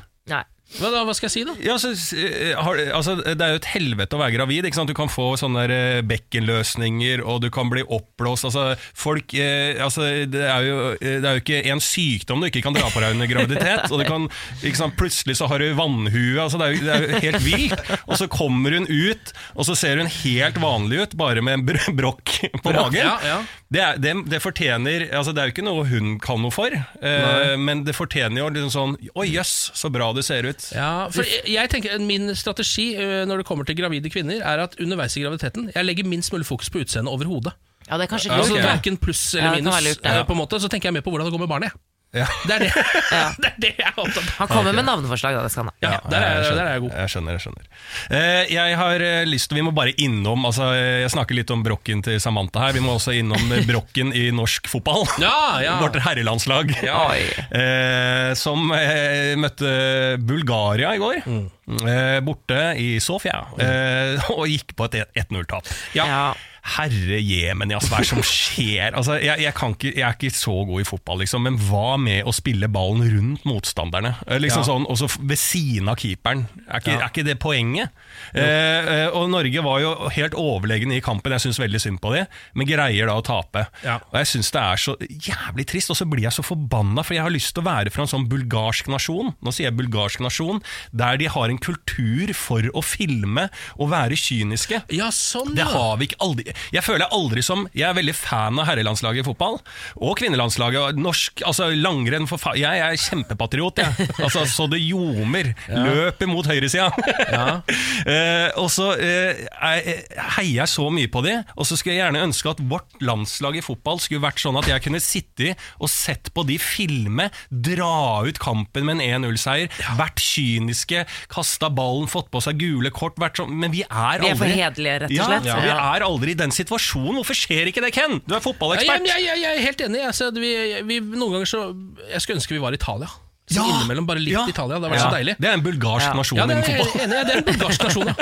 Hva, da, hva skal jeg si, da? Ja, så, eh, har, altså, det er jo et helvete å være gravid. Du kan få sånne der, eh, bekkenløsninger, og du kan bli oppblåst. Altså, folk, eh, altså, det, er jo, eh, det er jo ikke en sykdom du ikke kan dra på deg under graviditet. Og du kan, sant? Plutselig så har du vannhue. Altså, det, er jo, det er jo helt vilt. Og så kommer hun ut, og så ser hun helt vanlig ut, bare med en br brokk på magen. Ja, ja. Det, det, det fortjener altså Det er jo ikke noe hun kan noe for, eh, men det fortjener jo liksom sånn Å, jøss, så bra du ser ut. Ja, for jeg, jeg tenker Min strategi når det kommer til gravide kvinner, er at underveis i graviditeten Jeg legger minst mulig fokus på utseendet overhodet. Ja, det er kanskje Altså, lurt. det. Verken pluss Ja, eller det kan minus. være lurt, ja. på en måte Så tenker jeg mer på hvordan det går med barnet. Ja. Det er det, Ja. det, er det jeg er opptatt av. Han kommer med navneforslag, da. Det skal han ha. Ja, der, er, jeg der er jeg god. Jeg skjønner, jeg skjønner. Eh, jeg har eh, lyst til, Vi må bare innom altså, eh, Jeg snakker litt om brokken til Samantha her. Vi må også innom eh, brokken i norsk fotball. Ja, ja. Vårt herrelandslag. Eh, som eh, møtte Bulgaria i går. Mm. Eh, borte i Sofia. Eh, og gikk på et 1-0-tap. Ja. Ja. Herre jemen, hva er det som skjer? Altså, jeg, jeg, kan ikke, jeg er ikke så god i fotball, liksom, men hva med å spille ballen rundt motstanderne? Eh, Liksom Ja. sånn, Og så ved siden av keeperen. Er ikke, er ikke det poenget? Eh, eh, og Norge var jo helt overlegne i kampen, jeg syns veldig synd på det, men greier da å tape. Ja. Og Jeg syns det er så jævlig trist, og så blir jeg så forbanna, for jeg har lyst til å være fra en sånn bulgarsk nasjon, nå sier jeg bulgarsk nasjon, der de har en kultur for å filme og være kyniske. Ja, sånn, Det har vi ikke aldri Jeg føler aldri som Jeg er veldig fan av herrelandslaget i fotball Og kvinnelandslaget og Norsk, altså langrenn for faen Jeg er kjempepatriot jeg. Altså så det ljomer. Løper mot høyresida. Eh, Og så eh, er- heier jeg så mye på det Og så skulle jeg gjerne ønske at vårt landslag i fotball Skulle vært sånn at jeg kunne sitte og sett på de filme Dra ut kampen med en 1-0-seier Vært kyniske Kastet ballen, fått på seg gule kort vært sånn, Men vi er aldri Vi er for hederlige, rett og slett. Ja, vi er aldri i den situasjonen. Hvorfor skjer ikke det, Ken? Du er Ja, fotballekspert. jeg, jeg, jeg er helt enig. Altså, vi, vi, noen ganger så Jeg skulle ønske vi var i Italia. Så Ja, innimellom bare litt ja. Italia. Det vært Ja, så deilig. Det er en bulgarsk Ja. nasjon Ja, det er jeg fotball. enig. Det er en bulgarsk nasjon, ja.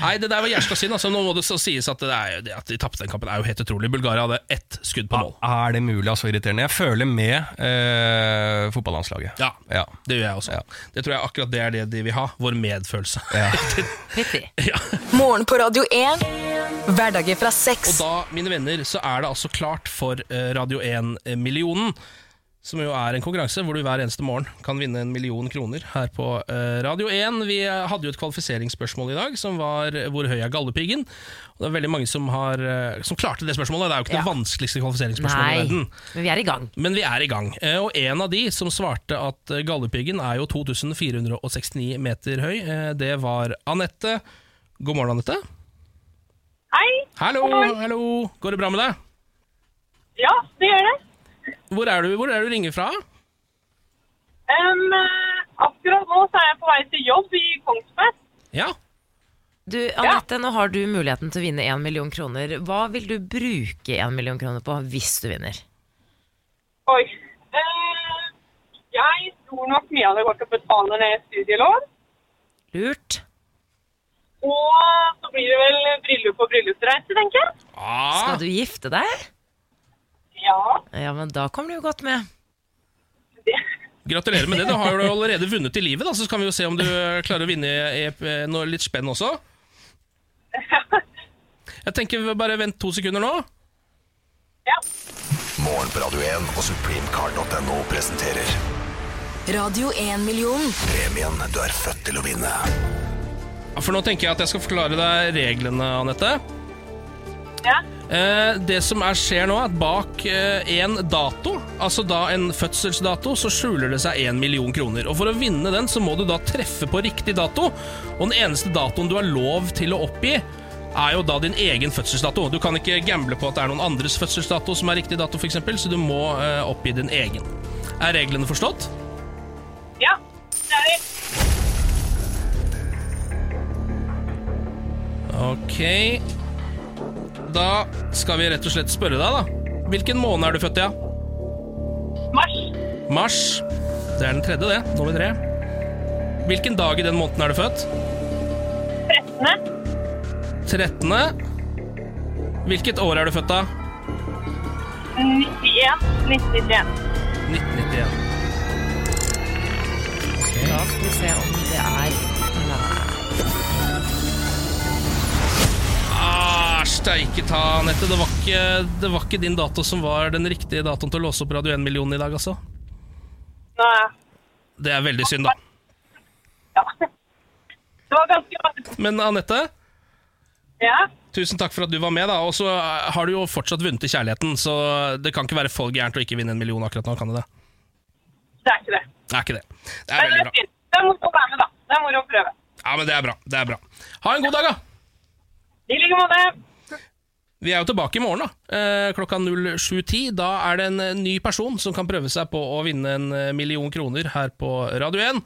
Nei, det der var jævla synd. Altså, nå må det så sies at, det er, det at de tapte den kampen, er jo helt utrolig. Bulgaria hadde ett skudd på mål. Er det mulig? Altså irriterende. Jeg føler med eh, fotballandslaget. Ja, Ja. det gjør jeg også. Ja. Det tror jeg akkurat det er det de vil ha. Vår medfølelse. Ja. Morgen på Radio 1. Hverdager fra Og da, mine venner, så er det altså klart for eh, Radio 1-millionen. Som jo er en konkurranse hvor du hver eneste morgen kan vinne en million kroner her på eh, Radio 1. Vi eh, hadde jo et kvalifiseringsspørsmål i dag som var eh, 'Hvor høy er gallepiggen?' Og det er veldig mange som, har, eh, som klarte det spørsmålet. Det er jo ikke Ja. det vanskeligste kvalifiseringsspørsmålet i Nei, verden. men vi er i gang. Men vi er i gang. Eh, Og en av de som svarte at eh, gallepiggen er jo 2469 meter høy, eh, det var Anette. God morgen, Anette. Hei. Hallo, hallo. Går det bra med deg? Ja, det gjør det. Hvor er du, hvor er du ringer fra? Eh, akkurat nå så er jeg på vei til jobb i Kongsberg. Ja. Du, Anette, nå har du muligheten til å vinne én million kroner. Hva vil du bruke én million kroner på hvis du vinner? Oi. Uh, jeg tror nok mye av det går til å betale ned studielån. Lurt. Og så blir det vel bryllup og bryllupsreise, tenker jeg. Ah, Skal du gifte deg? Ja. Ja, men da kommer du jo godt med. Det. gratulerer med det. Du har jo allerede vunnet i livet, da, så kan vi jo se om du klarer å vinne i, noe litt spenn også. Jeg tenker vi bare vent to sekunder nå. ja. Morgen på Radio 1 og supremecard.no presenterer Radio 1-million. premien du er født til å vinne. For nå tenker jeg at jeg skal forklare deg reglene, Anette. ja. Eh, det som er skjer nå, er at bak eh, en dato, altså da en fødselsdato, så skjuler det seg en million kroner. Og For å vinne den så må du da treffe på riktig dato. Og den eneste datoen du har lov til å oppgi, er jo da din egen fødselsdato. Du kan ikke gamble på at det er noen andres fødselsdato som er riktig dato, f.eks., så du må eh, oppgi din egen. Er reglene forstått? Ja. Det er det. Ok Da skal vi rett og slett spørre deg, da. Hvilken måned er du født i? Ja? Mars. Mars. Det er den tredje, det. Nummer tre. Hvilken dag i den måneden er du født? 13. 13. Hvilket år er du født da? 91. 1991. 1991. Da skal vi se om det er Nei. Ah, steike ta, Anette. Det var, ikke, det var ikke din dato som var den riktige datoen til å låse opp Radio 1 million i dag, altså. Nei. Det er veldig synd, da. Ja. Det var ganske rart. Men Anette, Ja. tusen takk for at du var med, da. Og så har du jo fortsatt vunnet i kjærligheten, så det kan ikke være for gærent å ikke vinne en million akkurat nå, kan det det? Det er ikke det. Det er ikke det. Det er veldig bra. Det er moro å være med, da. Det er moro å prøve. Ja, men det er bra. Det er bra. Ha en god dag, da. I like måte. Vi er jo tilbake i morgen, da. Eh, klokka 07.10. Da er det en eh, ny person som kan prøve seg på å vinne en eh, million kroner her på Radio 1.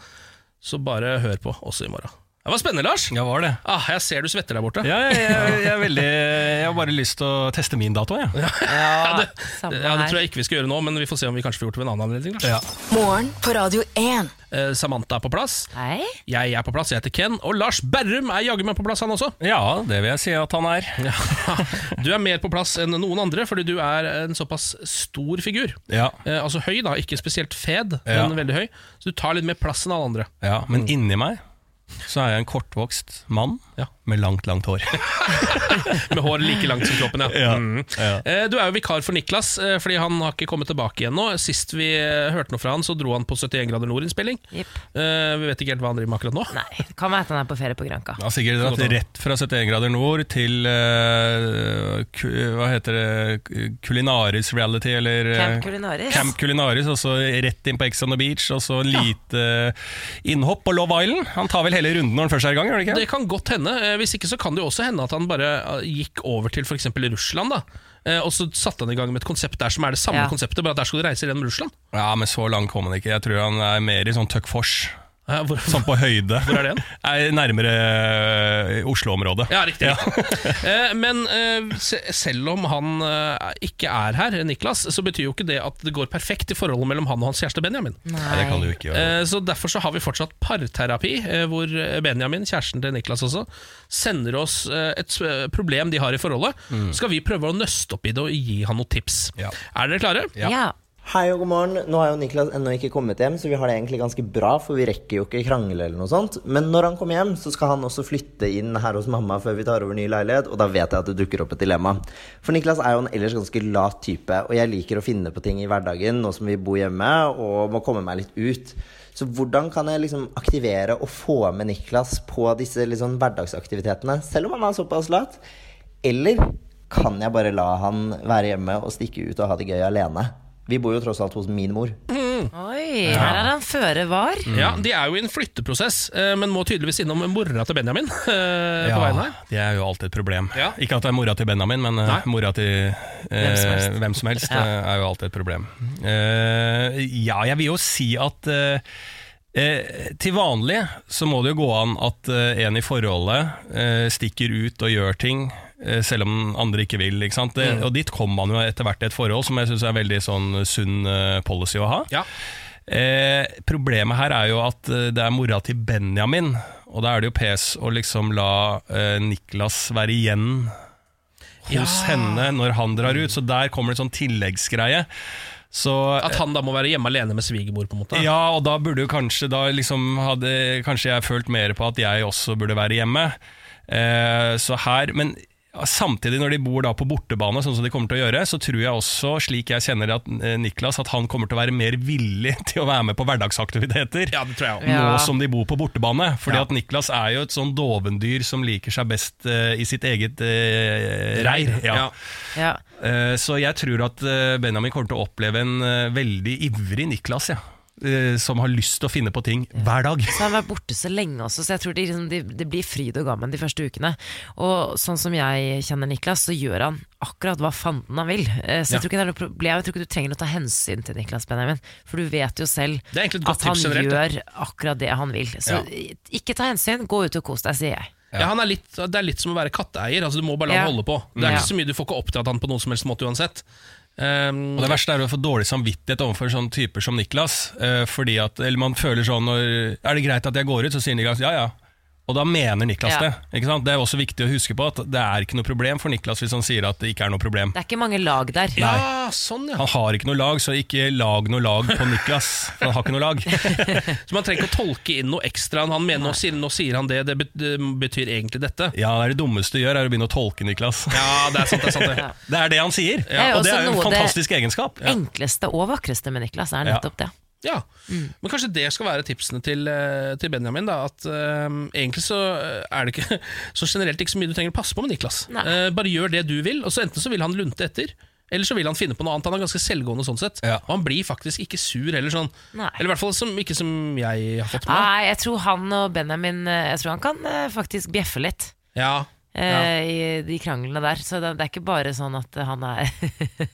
Så bare hør på også i morgen. Det var spennende, Lars. Ja, var det. Ah, jeg ser du svetter der borte. Ja, jeg, jeg, jeg, er veldig, jeg har bare lyst til å teste min dato, jeg. Ja, det, ja, det tror jeg ikke vi skal gjøre nå, men vi får se om vi kanskje får gjort det ved en annen anledning. Lars. Ja. Morgen på Radio 1. Eh, Samantha er på plass. Hei. Jeg er på plass, jeg heter Ken. Og Lars Berrum er jaggu meg på plass, han også. ja, det vil jeg si at han er. Du er mer på plass enn noen andre, fordi du er en såpass stor figur. Ja, Eh, altså høy, da. Ikke spesielt fed, Ja. men veldig høy. Så du tar litt mer plass enn alle andre. ja Men inni meg så er jeg en kortvokst mann Ja. med langt, langt hår. Med hår like langt som kroppen, ja. Ja, Mm. ja. Eh, Du er jo vikar for Niklas, eh, fordi han har ikke kommet tilbake igjen nå. Sist vi eh, hørte noe fra han, så dro han på 71 grader nord-innspilling. Eh, Vi vet ikke helt hva han driver med akkurat nå. Nei, det kan være at han er på ferie på Granka. Ja, sikkert dratt rett fra 71 grader nord til uh, Hva heter det Culinaris reality, eller Camp Culinaris. Camp Culinaris, og så rett inn på Ex on the Beach, og så lite innhopp på Love Island. Han tar vel hele runden når han først er i gang, det ikke? Det kan godt hende. Eh, Hvis ikke så kan det jo også hende at han bare eh, gikk over til f.eks. Russland. da Eh, Og så satte han i gang med et konsept der som er det samme Ja. konseptet, bare at der skal du reise gjennom Russland. Ja, men så langt kom han ikke. Jeg tror han er mer i sånn Tuck Fors. Eh, Hvor, Sånn på høyde. hvor er det? Er nærmere eh, Oslo-området. Ja, riktig. Eh, Men eh, selv om han ikke er her, Niklas, så betyr jo ikke det at det går perfekt i forholdet mellom han og hans kjæreste Benjamin. Nei, det kan du ikke gjøre. Eh, Så Derfor så har vi fortsatt parterapi, eh, hvor Benjamin, kjæresten til Niklas også, sender oss et problem de har i forholdet. Så skal vi prøve å nøste opp i det og gi han noen tips. Ja. Er dere klare? Ja. Hei og god morgen. Nå har jo Niklas ennå ikke kommet hjem, så vi har det egentlig ganske bra, for vi rekker jo ikke krangle eller noe sånt. Men når han kommer hjem, så skal han også flytte inn her hos mamma før vi tar over ny leilighet, og da vet jeg at det dukker opp et dilemma. For Niklas er jo en ellers ganske lat type, og jeg liker å finne på ting i hverdagen nå som vi bor hjemme og må komme meg litt ut. Så hvordan kan jeg liksom aktivere og få med Niklas på disse liksom hverdagsaktivitetene, selv om han er såpass lat? Eller kan jeg bare la han være hjemme og stikke ut og ha det gøy alene? Vi bor jo tross alt hos min mor. Oi, her er han føre var. Ja, De er jo i en flytteprosess, eh, men må tydeligvis innom mora til Benjamin eh, på veien her. det er jo alltid et problem. Ja. Ikke at det er mora til Benjamin, men eh, Nei. mora til eh, Hvem som helst. hvem som helst Ja. eh, er jo alltid et problem. Eh, ja, jeg vil jo si at eh, Eh, til vanlig så må det jo gå an at eh, en i forholdet eh, stikker ut og gjør ting selv om andre ikke vil. Ikke? Det, Mm. Og dit kommer man jo etter hvert i et forhold, som jeg syns er veldig sånn sunn eh, policy å ha. Ja. Eh, problemet her er jo at eh, det er mora til Benjamin, og da er det jo pes å liksom la eh, Niklas være igjen hos Ja. henne når han drar ut, så der kommer det en sånn tilleggsgreie. Så, At han da må være hjemme alene med svigermor, på en måte. ja, og da burde jo kanskje da liksom hadde Kanskje jeg følt mer på at jeg også burde være hjemme. Eh, så her, men samtidig når de bor da på bortebane, sånn som de kommer til å gjøre, så tror jeg også, slik jeg kjenner at, eh, Niklas, at han kommer til å være mer villig til å være med på hverdagsaktiviteter. Ja, det tror jeg også. Nå Ja. som de bor på bortebane. Fordi Ja. at Niklas er jo et sånn dovendyr som liker seg best uh, i sitt eget uh, reir. Ja. Ja. Ja. Eh, Så jeg tror at Benjamin kommer til å oppleve en veldig ivrig Niklas, ja. Eh, Som har lyst til å finne på ting hver dag. Så han har vært borte så lenge også, så jeg tror det, liksom, det, det blir fryd og gammen de første ukene. Og sånn som jeg kjenner Niklas, så gjør han akkurat hva fanden han vil. Eh, Så Ja. jeg tror ikke det er noe problem, jeg tror ikke du trenger å ta hensyn til Niklas Benjamin. For du vet jo selv at han generelt, gjør akkurat det han vil. Så ikke ta hensyn, gå ut og kos deg, sier jeg. Ja, han er litt, Det er litt som å være katteeier. Altså, du må bare la Ja. han holde på. Det er Ja. ikke så mye Du får ikke oppdratt han på noen som helst måte uansett. Um, Og Det verste er å få dårlig samvittighet overfor sånne typer som Niklas. Uh, Fordi at, eller man føler sånn når, Er det greit at jeg går ut? Så sier Niklas ja ja. Og da mener Niklas Ja. det. Ikke sant? Det er også viktig å huske på at det er ikke noe problem for Niklas hvis han sier at det ikke er noe problem. Det er ikke mange lag der. ja, sånn, ja. Han har ikke noe lag, så ikke lag noe lag på Niklas. For han har ikke noe lag. Så man trenger ikke å tolke inn noe ekstra. Han mener, nå, sier, nå sier han det, det betyr egentlig dette. Ja, det er det dummeste du gjør, er å begynne å tolke Niklas. Ja, det er sant. Det er sant det. Ja. Det er det han sier, Det er og det er jo en det- fantastisk egenskap. Enkleste og vakreste med Niklas er nettopp det. Ja, Men kanskje det skal være tipsene til, eh, til Benjamin. Da, at eh, Egentlig så eh, er det ikke så generelt ikke så mye du trenger å passe på med Niklas. Eh, bare gjør det du vil, og så enten så vil han lunte etter. Eller så vil han finne på noe annet. Han er ganske selvgående sånn sett. Ja. Og han blir faktisk ikke sur heller. Sånn. Nei. Eller i hvert fall som, ikke som jeg har fått med. Nei, jeg tror han og Benjamin Jeg tror han kan faktisk bjeffe litt. Ja, eh, I de kranglene der. Så det, det er ikke bare sånn at han er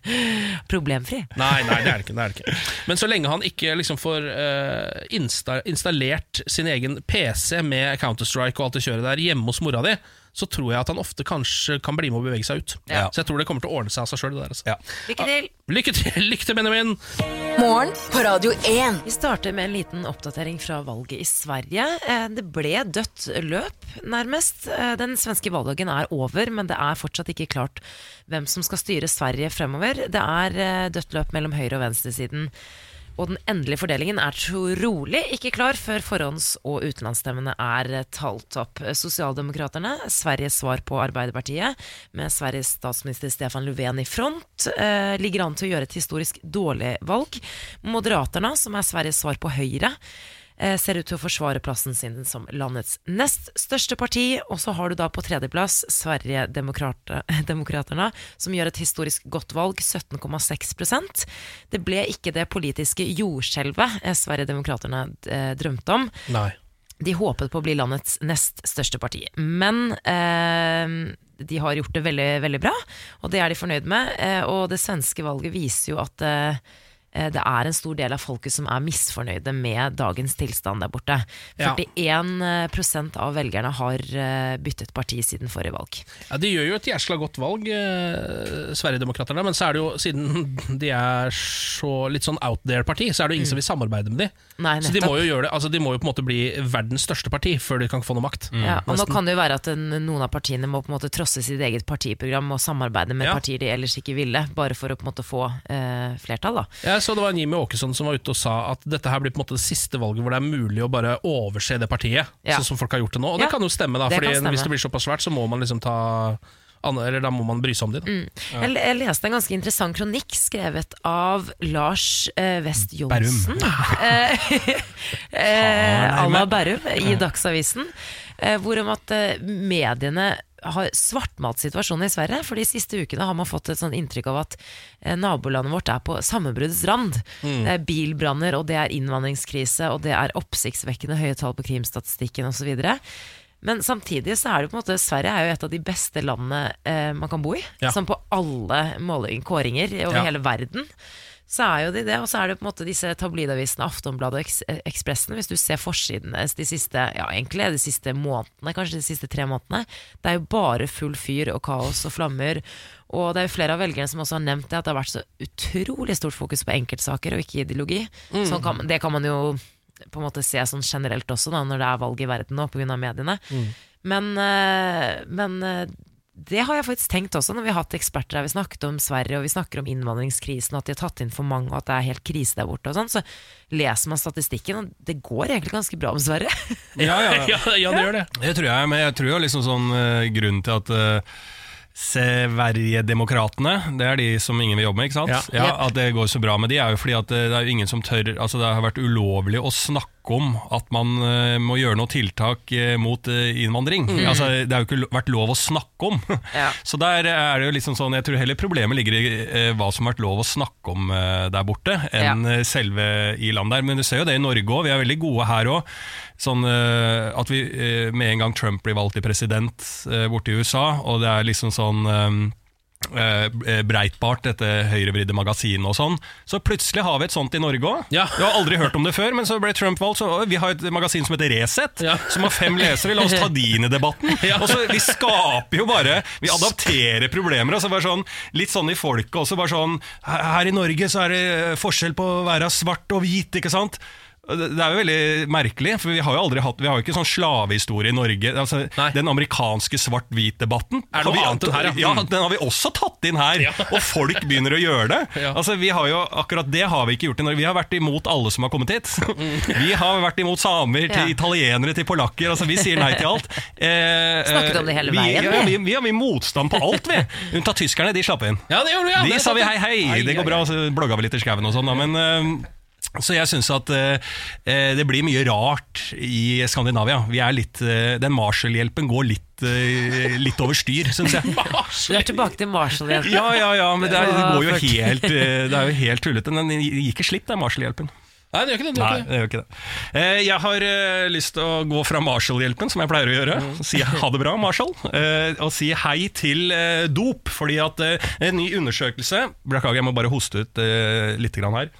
problemfri. Nei, nei, det er det ikke. Det er ikke. Men så lenge han ikke liksom får eh, insta installert sin egen PC med Counter-Strike og alt det kjøret der hjemme hos mora di, så tror jeg at han ofte kanskje kan bli med å bevege seg ut. Ja. Så jeg tror det kommer til å ordne seg av seg sjøl. Altså. Ja. Lykke til! Lykke til, lykke til, Benjamin! Morgen på Radio 1. Vi starter med en liten oppdatering fra valget i Sverige. Eh, Det ble dødt løp, nærmest. Eh, Den svenske valgdagen er over, men det er fortsatt ikke klart hvem som skal styre Sverige fremover. Det er eh, dødt løp mellom høyre- og venstresiden. Og den endelige fordelingen er trolig ikke klar før forhånds- og utenlandsstemmene er talt opp. Sosialdemokraterne, Sveriges svar på Arbeiderpartiet, med Sveriges statsminister Stefan Löfven i front, eh, ligger an til å gjøre et historisk dårlig valg. Moderaterna, som er Sveriges svar på Høyre, ser ut til å forsvare plassen sin som landets nest største parti. Og så har du da på tredjeplass Sverigedemokraterna, som gjør et historisk godt valg, 17,6% Det ble ikke det politiske jordskjelvet eh, Sverigedemokraterna eh, drømte om. Nei. De håpet på å bli landets nest største parti, men eh, de har gjort det veldig, veldig bra, og det er de fornøyd med. Eh, og det svenske valget viser jo at eh, eh, det er en stor del av folket som er misfornøyde med dagens tilstand der borte. 41 prosent av velgerne har eh, byttet parti siden forrige valg. Ja, De gjør jo et jæsla godt valg, eh, Sverigedemokraterna, men så er det jo, siden de er så litt sånn out there-parti, så er det jo ingen som vil samarbeide med de. Nei, Så de må jo gjøre det, altså de må jo på en måte bli verdens største parti før de kan få noe makt. Ja, og nå kan det jo være at en, noen av partiene må på en måte trosse sitt eget partiprogram og samarbeide med Ja. partier de ellers ikke ville, bare for å på en måte få eh, flertall. da. Jeg så det var Jimmy Åkesson som var ute og sa at dette her blir på en måte det siste valget hvor det er mulig å bare overse det partiet, Ja. sånn som folk har gjort det nå. Og Ja, det kan jo stemme, da, for Fordi stemme. hvis det blir såpass svært, så må man liksom ta Eller da må man bry seg om dem. Mm. Jeg, jeg leste en ganske interessant kronikk skrevet av Lars eh, West Johnsen. Eh, à la Berrum i Dagsavisen. Eh, hvor om at eh, mediene har svartmalt situasjonen i Sverige. For de siste ukene har man fått et sånn inntrykk av at eh, nabolandet vårt er på sammenbruddets rand. Mm. Det er bilbranner, og det er innvandringskrise, og det er oppsiktsvekkende høye tall på krimstatistikken osv. Men samtidig så er det på en måte Sverige er jo et av de beste landene eh, man kan bo i. Ja. Sånn på alle måling, kåringer over Ja. hele verden. Så er jo de det. Og så er det på en måte disse tabloidavisene, Aftonbladet og Eks- eh, Ekspressen. Hvis du ser forsidene de siste ja, egentlig de siste månedene, kanskje de siste tre månedene, det er jo bare full fyr og kaos og flammer. Og det er jo flere av velgerne som også har nevnt det, at det har vært så utrolig stort fokus på enkeltsaker og ikke ideologi. Mm. Sånn kan, det kan man jo på en måte se sånn generelt også, da, når det er valg i verden nå pga. mediene. Mm. Men, eh, men eh, det har jeg faktisk tenkt også når vi har hatt eksperter her. Vi snakket om Sverige, og vi snakker om innvandringskrisen, og at de har tatt inn for mange, og at det er helt krise der borte. og sånn, Så leser man statistikken, og det går egentlig ganske bra med Sverige. Ja, ja. Ja, ja, det gjør det. Det tror jeg, men jeg tror jo liksom sånn uh, grunnen til at uh, Sverigedemokratene, det er de som ingen vil jobbe med, ikke sant? Ja. At det går så bra med de, er jo fordi at eh, det er jo ingen som tør Altså det har vært ulovlig å snakke om at man eh, må gjøre noe tiltak eh, mot eh, innvandring. Mm. Altså Det har jo ikke vært lov å snakke om. Så der er det jo liksom sånn Jeg tror heller problemet ligger i hva som har vært lov å snakke om der borte, enn ja. selve i landet der. Men du ser jo det i Norge òg. Vi er veldig gode her òg. Sånn at vi med en gang Trump blir valgt til president borte i USA, og det er liksom sånn Breitbart, dette høyrevridde magasinet og sånn. Så plutselig har vi et sånt i Norge òg. Du har aldri hørt om det før, men så ble Trump valgt. Så vi har et magasin som heter Resett, som har fem lesere. La oss ta de inn i debatten. Og så Vi skaper jo bare Vi adapterer problemer. Altså bare sånn, litt sånn i folket også. Bare sånn, her her i Norge så er det forskjell på å være svart og hvit, ikke sant? Det er jo veldig merkelig, for vi har jo aldri hatt Vi har jo ikke sånn slavehistorie i Norge. Altså, den amerikanske svart-hvit-debatten Er det har vi- noe annet enn her, ja? ja? Den har vi også tatt inn her, og folk begynner å gjøre det. Altså, vi har jo, akkurat det har vi ikke gjort i Norge. Vi har vært imot alle som har kommet hit. Vi har vært imot samer, til Ja. italienere, til polakker. Altså, vi sier nei til alt. Eh, Snakket om det hele vi, veien, Ja, vi. vi, vi har mye motstand på alt, vi. Unntatt tyskerne, de slapp inn. Ja, det gjorde vi, ja. De Det sa vi hei, hei, det går bra. Så blogga vi litt i skauen og sånn, da. Men eh, så jeg syns at eh, eh, det blir mye rart i Skandinavia. Vi er litt, eh, den Marshall-hjelpen går litt, eh, litt over styr, syns jeg. Du er tilbake til Marshall-hjelpen? Ja, ja, ja, men det, er, det går jo helt eh, Det er jo helt tullete. Den gir ikke slipp, den Marshall-hjelpen. Nei, det gjør ikke det. det, Nei, gjør ikke det. det gjør ikke det. Eh, Jeg har lyst til å gå fra Marshall-hjelpen, som jeg pleier å gjøre, si ha det bra, Marshall, eh, og si hei til dop. Fordi at en ny undersøkelse Beklager, jeg må bare hoste ut litt her.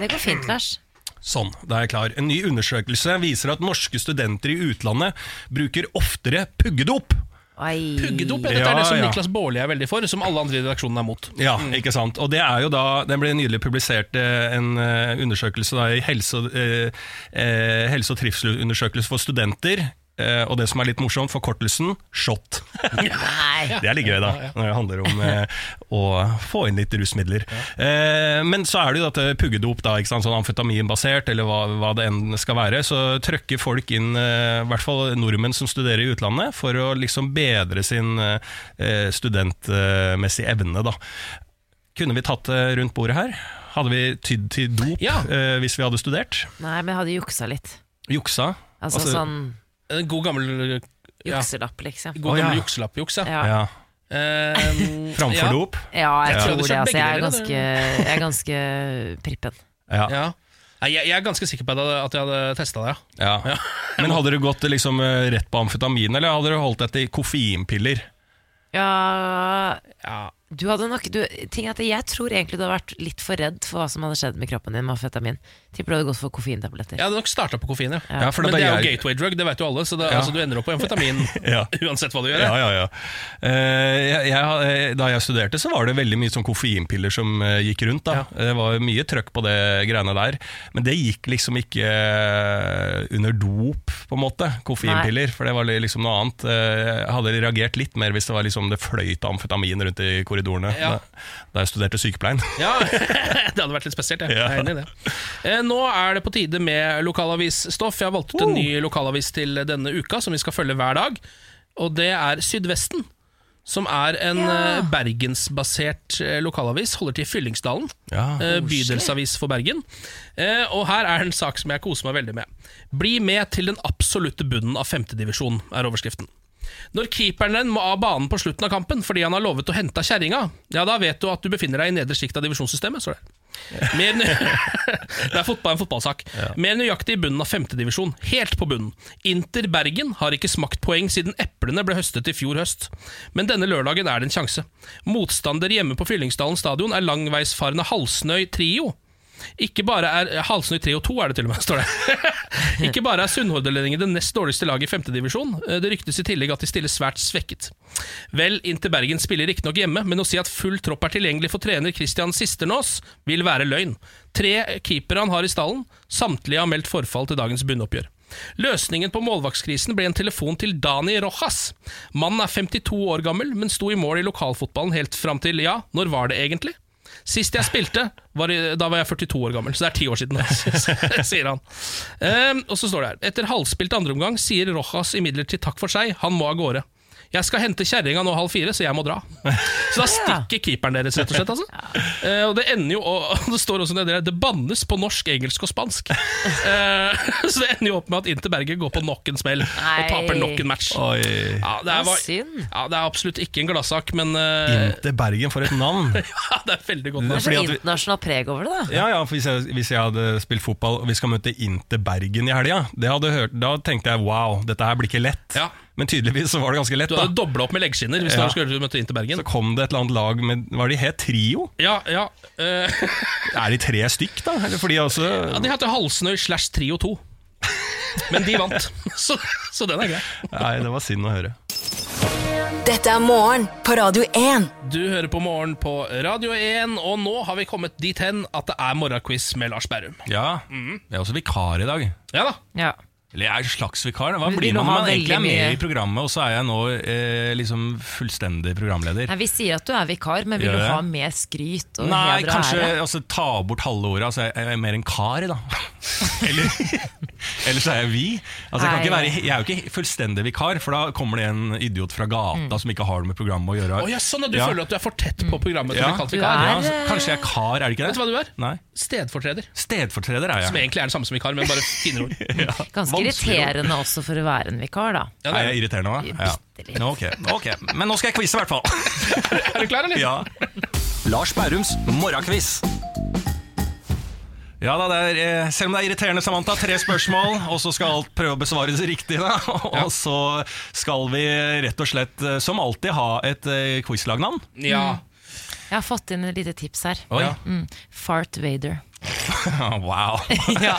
Det går fint, Lars. Sånn, da er jeg klar. En ny undersøkelse viser at norske studenter i utlandet bruker oftere puggedop. Puggedop, ja. Dette Ja, er det som ja. Niklas Baarli er veldig for, som alle andre i redaksjonen er mot. Ja, ikke sant. Og det er jo da Den ble nylig publisert eh, en eh, undersøkelse da, i helse, eh, eh, helse- og trivselundersøkelse for studenter. Eh, og det som er litt morsomt, forkortelsen SHOT. det er litt gøy, da, når det handler om eh, å få inn litt rusmidler. Eh, men så er det jo dette puggedop, da, ikke sant? sånn amfetaminbasert, eller hva, hva det enn skal være. Så trøkker folk inn, eh, i hvert fall nordmenn som studerer i utlandet, for å liksom bedre sin eh, studentmessige evne. da. Kunne vi tatt det rundt bordet her? Hadde vi tydd til dop eh, hvis vi hadde studert? Nei, men jeg hadde juksa litt. Juksa? Altså, sånn En god gammel ja. jukselapp, liksom. God gammel gammel ja. jukselapp-juks, ja. Ja. Ja. Ehm, Framfor ja. dop? Ja, jeg Ja. tror det. Altså, jeg, er ganske, jeg er ganske prippen. Ja. Ja. Nei, jeg, jeg er ganske sikker på at jeg hadde- hadde testa det, ja. Ja. Men hadde du gått liksom eh, rett på amfetamin, eller hadde du holdt deg til koffeinpiller? Ja, Du hadde nok du, ting at Jeg tror egentlig du hadde vært litt for redd for hva som hadde skjedd med kroppen din med amfetamin. Tipper du hadde gått for koffeintabletter. Jeg hadde nok starta på koffein, ja. Ja, for Men det er jo jeg- gateway drug, det vet jo alle, så det, Ja. altså, du ender opp på amfetamin Ja. uansett hva du gjør. Ja, ja, ja. Eh, jeg, jeg, da jeg studerte, så var det veldig mye sånn koffeinpiller som uh, gikk rundt. da Det var mye trøkk på det greiene der. Men det gikk liksom ikke uh, under dop, på en måte. Koffeinpiller, for det var liksom noe annet. Eh, jeg hadde reagert litt mer hvis det var liksom det fløyt amfetamin rundt i korridorene Ja. da, da jeg studerte sykepleien. Ja, det hadde vært litt spesielt. Jeg, jeg er enig i det. Eh, Nå er det på tide med lokalavisstoff. Jeg har valgt ut en ny lokalavis til denne uka, som vi skal følge hver dag. Og det er Sydvesten. Som er en ja. bergensbasert eh, lokalavis. Holder til i Fyllingsdalen. Ja. oh, Bydelsavis for Bergen. Eh, Og her er en sak som jeg koser meg veldig med. Bli med til den absolutte bunnen av femtedivisjon, er overskriften. Når keeperen må av banen på slutten av kampen fordi han har lovet å hente av kjerringa, ja, da vet du at du befinner deg i nedre sjikt av divisjonssystemet. står det. Mer det er fotball, en fotballsak. Mer nøyaktig i bunnen av femtedivisjon. Helt på bunnen. Inter Bergen har ikke smakt poeng siden eplene ble høstet i fjor høst. Men denne lørdagen er det en sjanse. Motstander hjemme på Fyllingsdalen stadion er langveisfarende Halsnøy Trio. Ikke bare er Halsnøy 3 og 2 er det til og med, står det. Ikke bare er Sunnhordlendingen det nest dårligste laget i femtedivisjon, det ryktes i tillegg at de stiller svært svekket. Vel, Inter Bergen spiller riktignok hjemme, men å si at full tropp er tilgjengelig for trener Christian Sisternås, vil være løgn. Tre keepere han har i stallen, samtlige har meldt forfall til dagens bunnoppgjør. Løsningen på målvaktskrisen ble en telefon til Dani Rojas. Mannen er 52 år gammel, men sto i mål i lokalfotballen helt fram til, ja, når var det egentlig? Sist jeg spilte, var i, da var jeg 42 år gammel, så det er ti år siden, sier han. Um, og så står det her Etter halvspilt andreomgang sier Rojas imidlertid takk for seg, han må av gårde. Jeg skal hente kjerringa nå halv fire, så jeg må dra. Så da stikker keeperen deres, rett og slett. Altså. Eh, og det ender jo og Det står også nedi der Det bannes på norsk, engelsk og spansk. Eh, så det ender jo opp med at Inter Bergen går på nok en smell og taper nok en match. Oi. Ja, det, er, ja, det er absolutt ikke en gladsak, men eh, Inter Bergen, for et navn! ja, det er veldig godt. Det er så internasjonalt preg over det, da. Ja, ja, for hvis jeg, hvis jeg hadde spilt fotball og vi skal møte Inter Bergen i helga, da tenkte jeg wow, dette her blir ikke lett. Ja. Men tydeligvis så var det ganske lett. Du hadde dobla opp med leggskinner hvis Ja. du skulle møte inn til Bergen. Så kom det et eller annet lag med Var de het Trio? Ja, ja, uh... Er de tre stykk, da? Eller fordi også ja De heter Halsnøy slash Trio 2. Men de vant, så, så den er grei. Nei, det var synd å høre. Dette er morgen på Radio 1. Du hører på Morgen på Radio 1, og nå har vi kommet dit hen at det er morgenquiz med Lars Berrum. Ja, jeg er også vikar i dag. Ja da. Ja. Eller jeg er en slags vikar. Hva blir man når man egentlig er med mye- i programmet, og så er jeg nå eh, liksom fullstendig programleder? Nei, Vi sier at du er vikar, men vil du ha mer skryt og Nei, kanskje ære? altså, ta bort halve ordet. Altså, jeg er mer en kar, da. Eller, eller så er jeg vi. Altså, jeg, kan ikke være, jeg er jo ikke fullstendig vikar, for da kommer det en idiot fra gata som ikke har noe med programmet å gjøre. Oh, ja, sånn at du Ja. føler at du er for tett på programmet til å bli kalt vikar? er- Ja, så kanskje jeg er kar, er det ikke det? Vet du hva du er? Nei. Stedfortreder. Stedfortreder er Som jeg. egentlig er det samme som vikar, men bare finere ord. Vanskelig, irriterende også for å være en vikar, da. Ja, Er jeg er. irriterende òg? Ja. Bitte litt. Nå, ok, ok. Men nå skal jeg quize, i hvert fall. er du klar, eller? Ja. Lars Bærums morgenquiz. Ja da, det er, eh, Selv om det er irriterende, Samantha, tre spørsmål, og så skal alt prøve å besvares riktig. Da. Og så skal vi rett og slett, eh, som alltid, ha et eh, quizlagnavn. Ja. Jeg har fått inn et lite tips her. Oi. Mm. Fart Vader. Wow. Ja,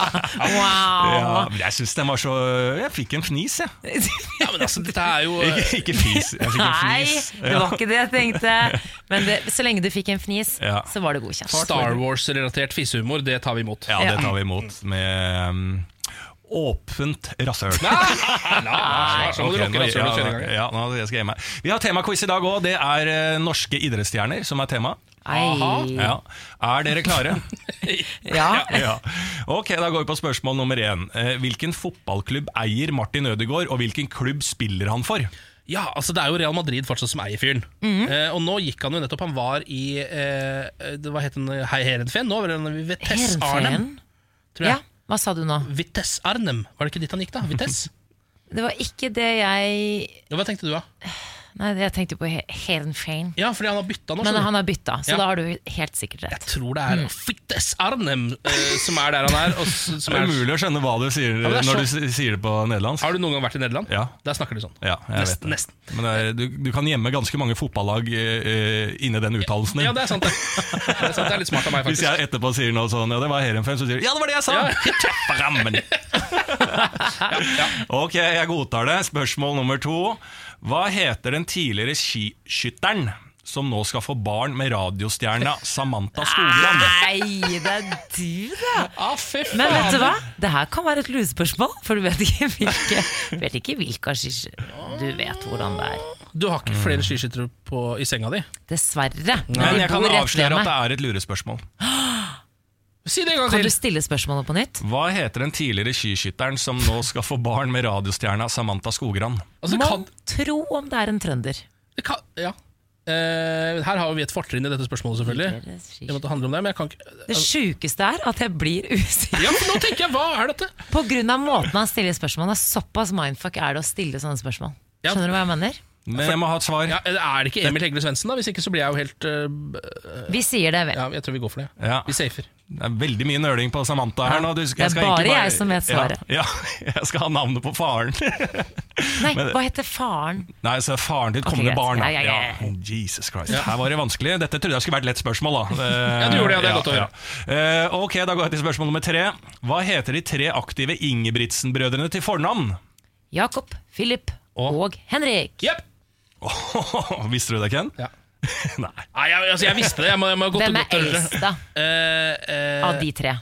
wow! Ja, jeg syns den var så Jeg fikk en fnis, jeg. ja, men altså, dette er jo Ikke, ikke fis. Jeg fikk en Nei, fnis. det var ikke det jeg tenkte. Men det, så lenge du fikk en fnis, Ja. så var det godkjent. Star Wars-relatert fisehumor, det tar vi imot. Ja, det tar vi imot med um, åpent rasshøl. Nei, så må du lukke rasshølet og kjøre i gang. Ja, nå skal jeg meg. Vi har temaquiz i dag òg. Det er eh, norske idrettsstjerner som er tema. Ja. Er dere klare? Ja. ja. Ok, Da går vi på spørsmål nummer én. Eh, Hvilken fotballklubb eier Martin Ødegaard, og hvilken klubb spiller han for? Ja, altså Det er jo Real Madrid fortsatt som eier fyren. Mhm. eh, og nå gikk han jo nettopp Han var i eh, det- Hva het den? Hei Herenfen? Nå var det Vitesse Arnem. Tror jeg. Ja, hva sa du nå? Vitesse Arnhem, var det ikke dit han gikk, da? Vitesse? Det var ikke det jeg hva tenkte du, da? Nei, jeg tenkte på Helen Fane. Ja, fordi han har bytta nå. Men han har bytta, så Ja. da har du helt sikkert rett. Jeg tror det er Fittes Arnhem eh, som er der han er. Og som Det er umulig å skjønne hva du sier ja, når du sier det på nederlandsk. har du noen gang vært i Nederland? Ja. Der snakker de sånn. Ja, jeg Nesten, vet det. nesten. Men det er, du, du kan gjemme ganske mange fotballag eh, inni den uttalelsen din. Ja, det er sant, det. det er, sant, det er litt smart av meg, faktisk. Hvis jeg etterpå sier noe sånn Ja, det var Heerenveen, så sier du Ja, det var det jeg sa! Ja. Treffer rammen. Ok, jeg godtar det. Spørsmål nummer to. Hva heter den tidligere skiskytteren som nå skal få barn med radiostjerna Samantha Skogran? Nei, det er du, da! Ah, fy faen. Men vet du hva? Det her kan være et lurespørsmål, for du vet ikke hvilke Vet ikke hvilke. Du vet hvordan det er. Du har ikke flere skiskyttere i senga di? Dessverre. Men jeg kan avsløre at det er et lurespørsmål. Si det en gang Kan du stille spørsmålet på nytt? Hva heter den tidligere skiskytteren som nå skal få barn med radiostjerna Samantha Skogran? Altså, Må kan, tro om det er en trønder. det kan, ja. Uh, her har vi et fortrinn i dette spørsmålet, selvfølgelig. Det det, det, det, Det sjukeste er at jeg blir usikker. Ja, nå tenker jeg, hva er dette? På grunn av måten han stiller spørsmål Såpass mindfuck er det å stille sånne spørsmål. Ja. Skjønner du hva jeg mener? Men jeg må ha et svar. Ja, er det ikke Emil Hegle Svendsen, da? Hvis ikke så blir jeg jo helt øh, Vi sier det, vel. Ja, jeg tror vi går for det. Ja. Vi safer. Det er veldig mye nøling på Samantha her nå. Du, Det er skal bare ikke jeg som vet svaret. Ja, ja, jeg skal ha navnet på faren. Nei, Men- hva heter faren? Nei, så faren til et kommende okay, barn. Ja, ja, ja. Jesus Christ. Her var det vanskelig. Dette trodde jeg skulle vært lett spørsmål. da Ja, du gjorde det, ja, det er godt å høre. Uh, ok, da går jeg til spørsmål nummer tre. Hva heter de tre aktive Ingebrigtsen-brødrene til fornavn? Jakob, Philip og, Henrik. Yep. Visste du det, Ken? Ja. Nei. Nei, jeg, altså, jeg visste det. Jeg må, jeg må godt, Hvem er eldst, da? Uh, uh, Av de tre.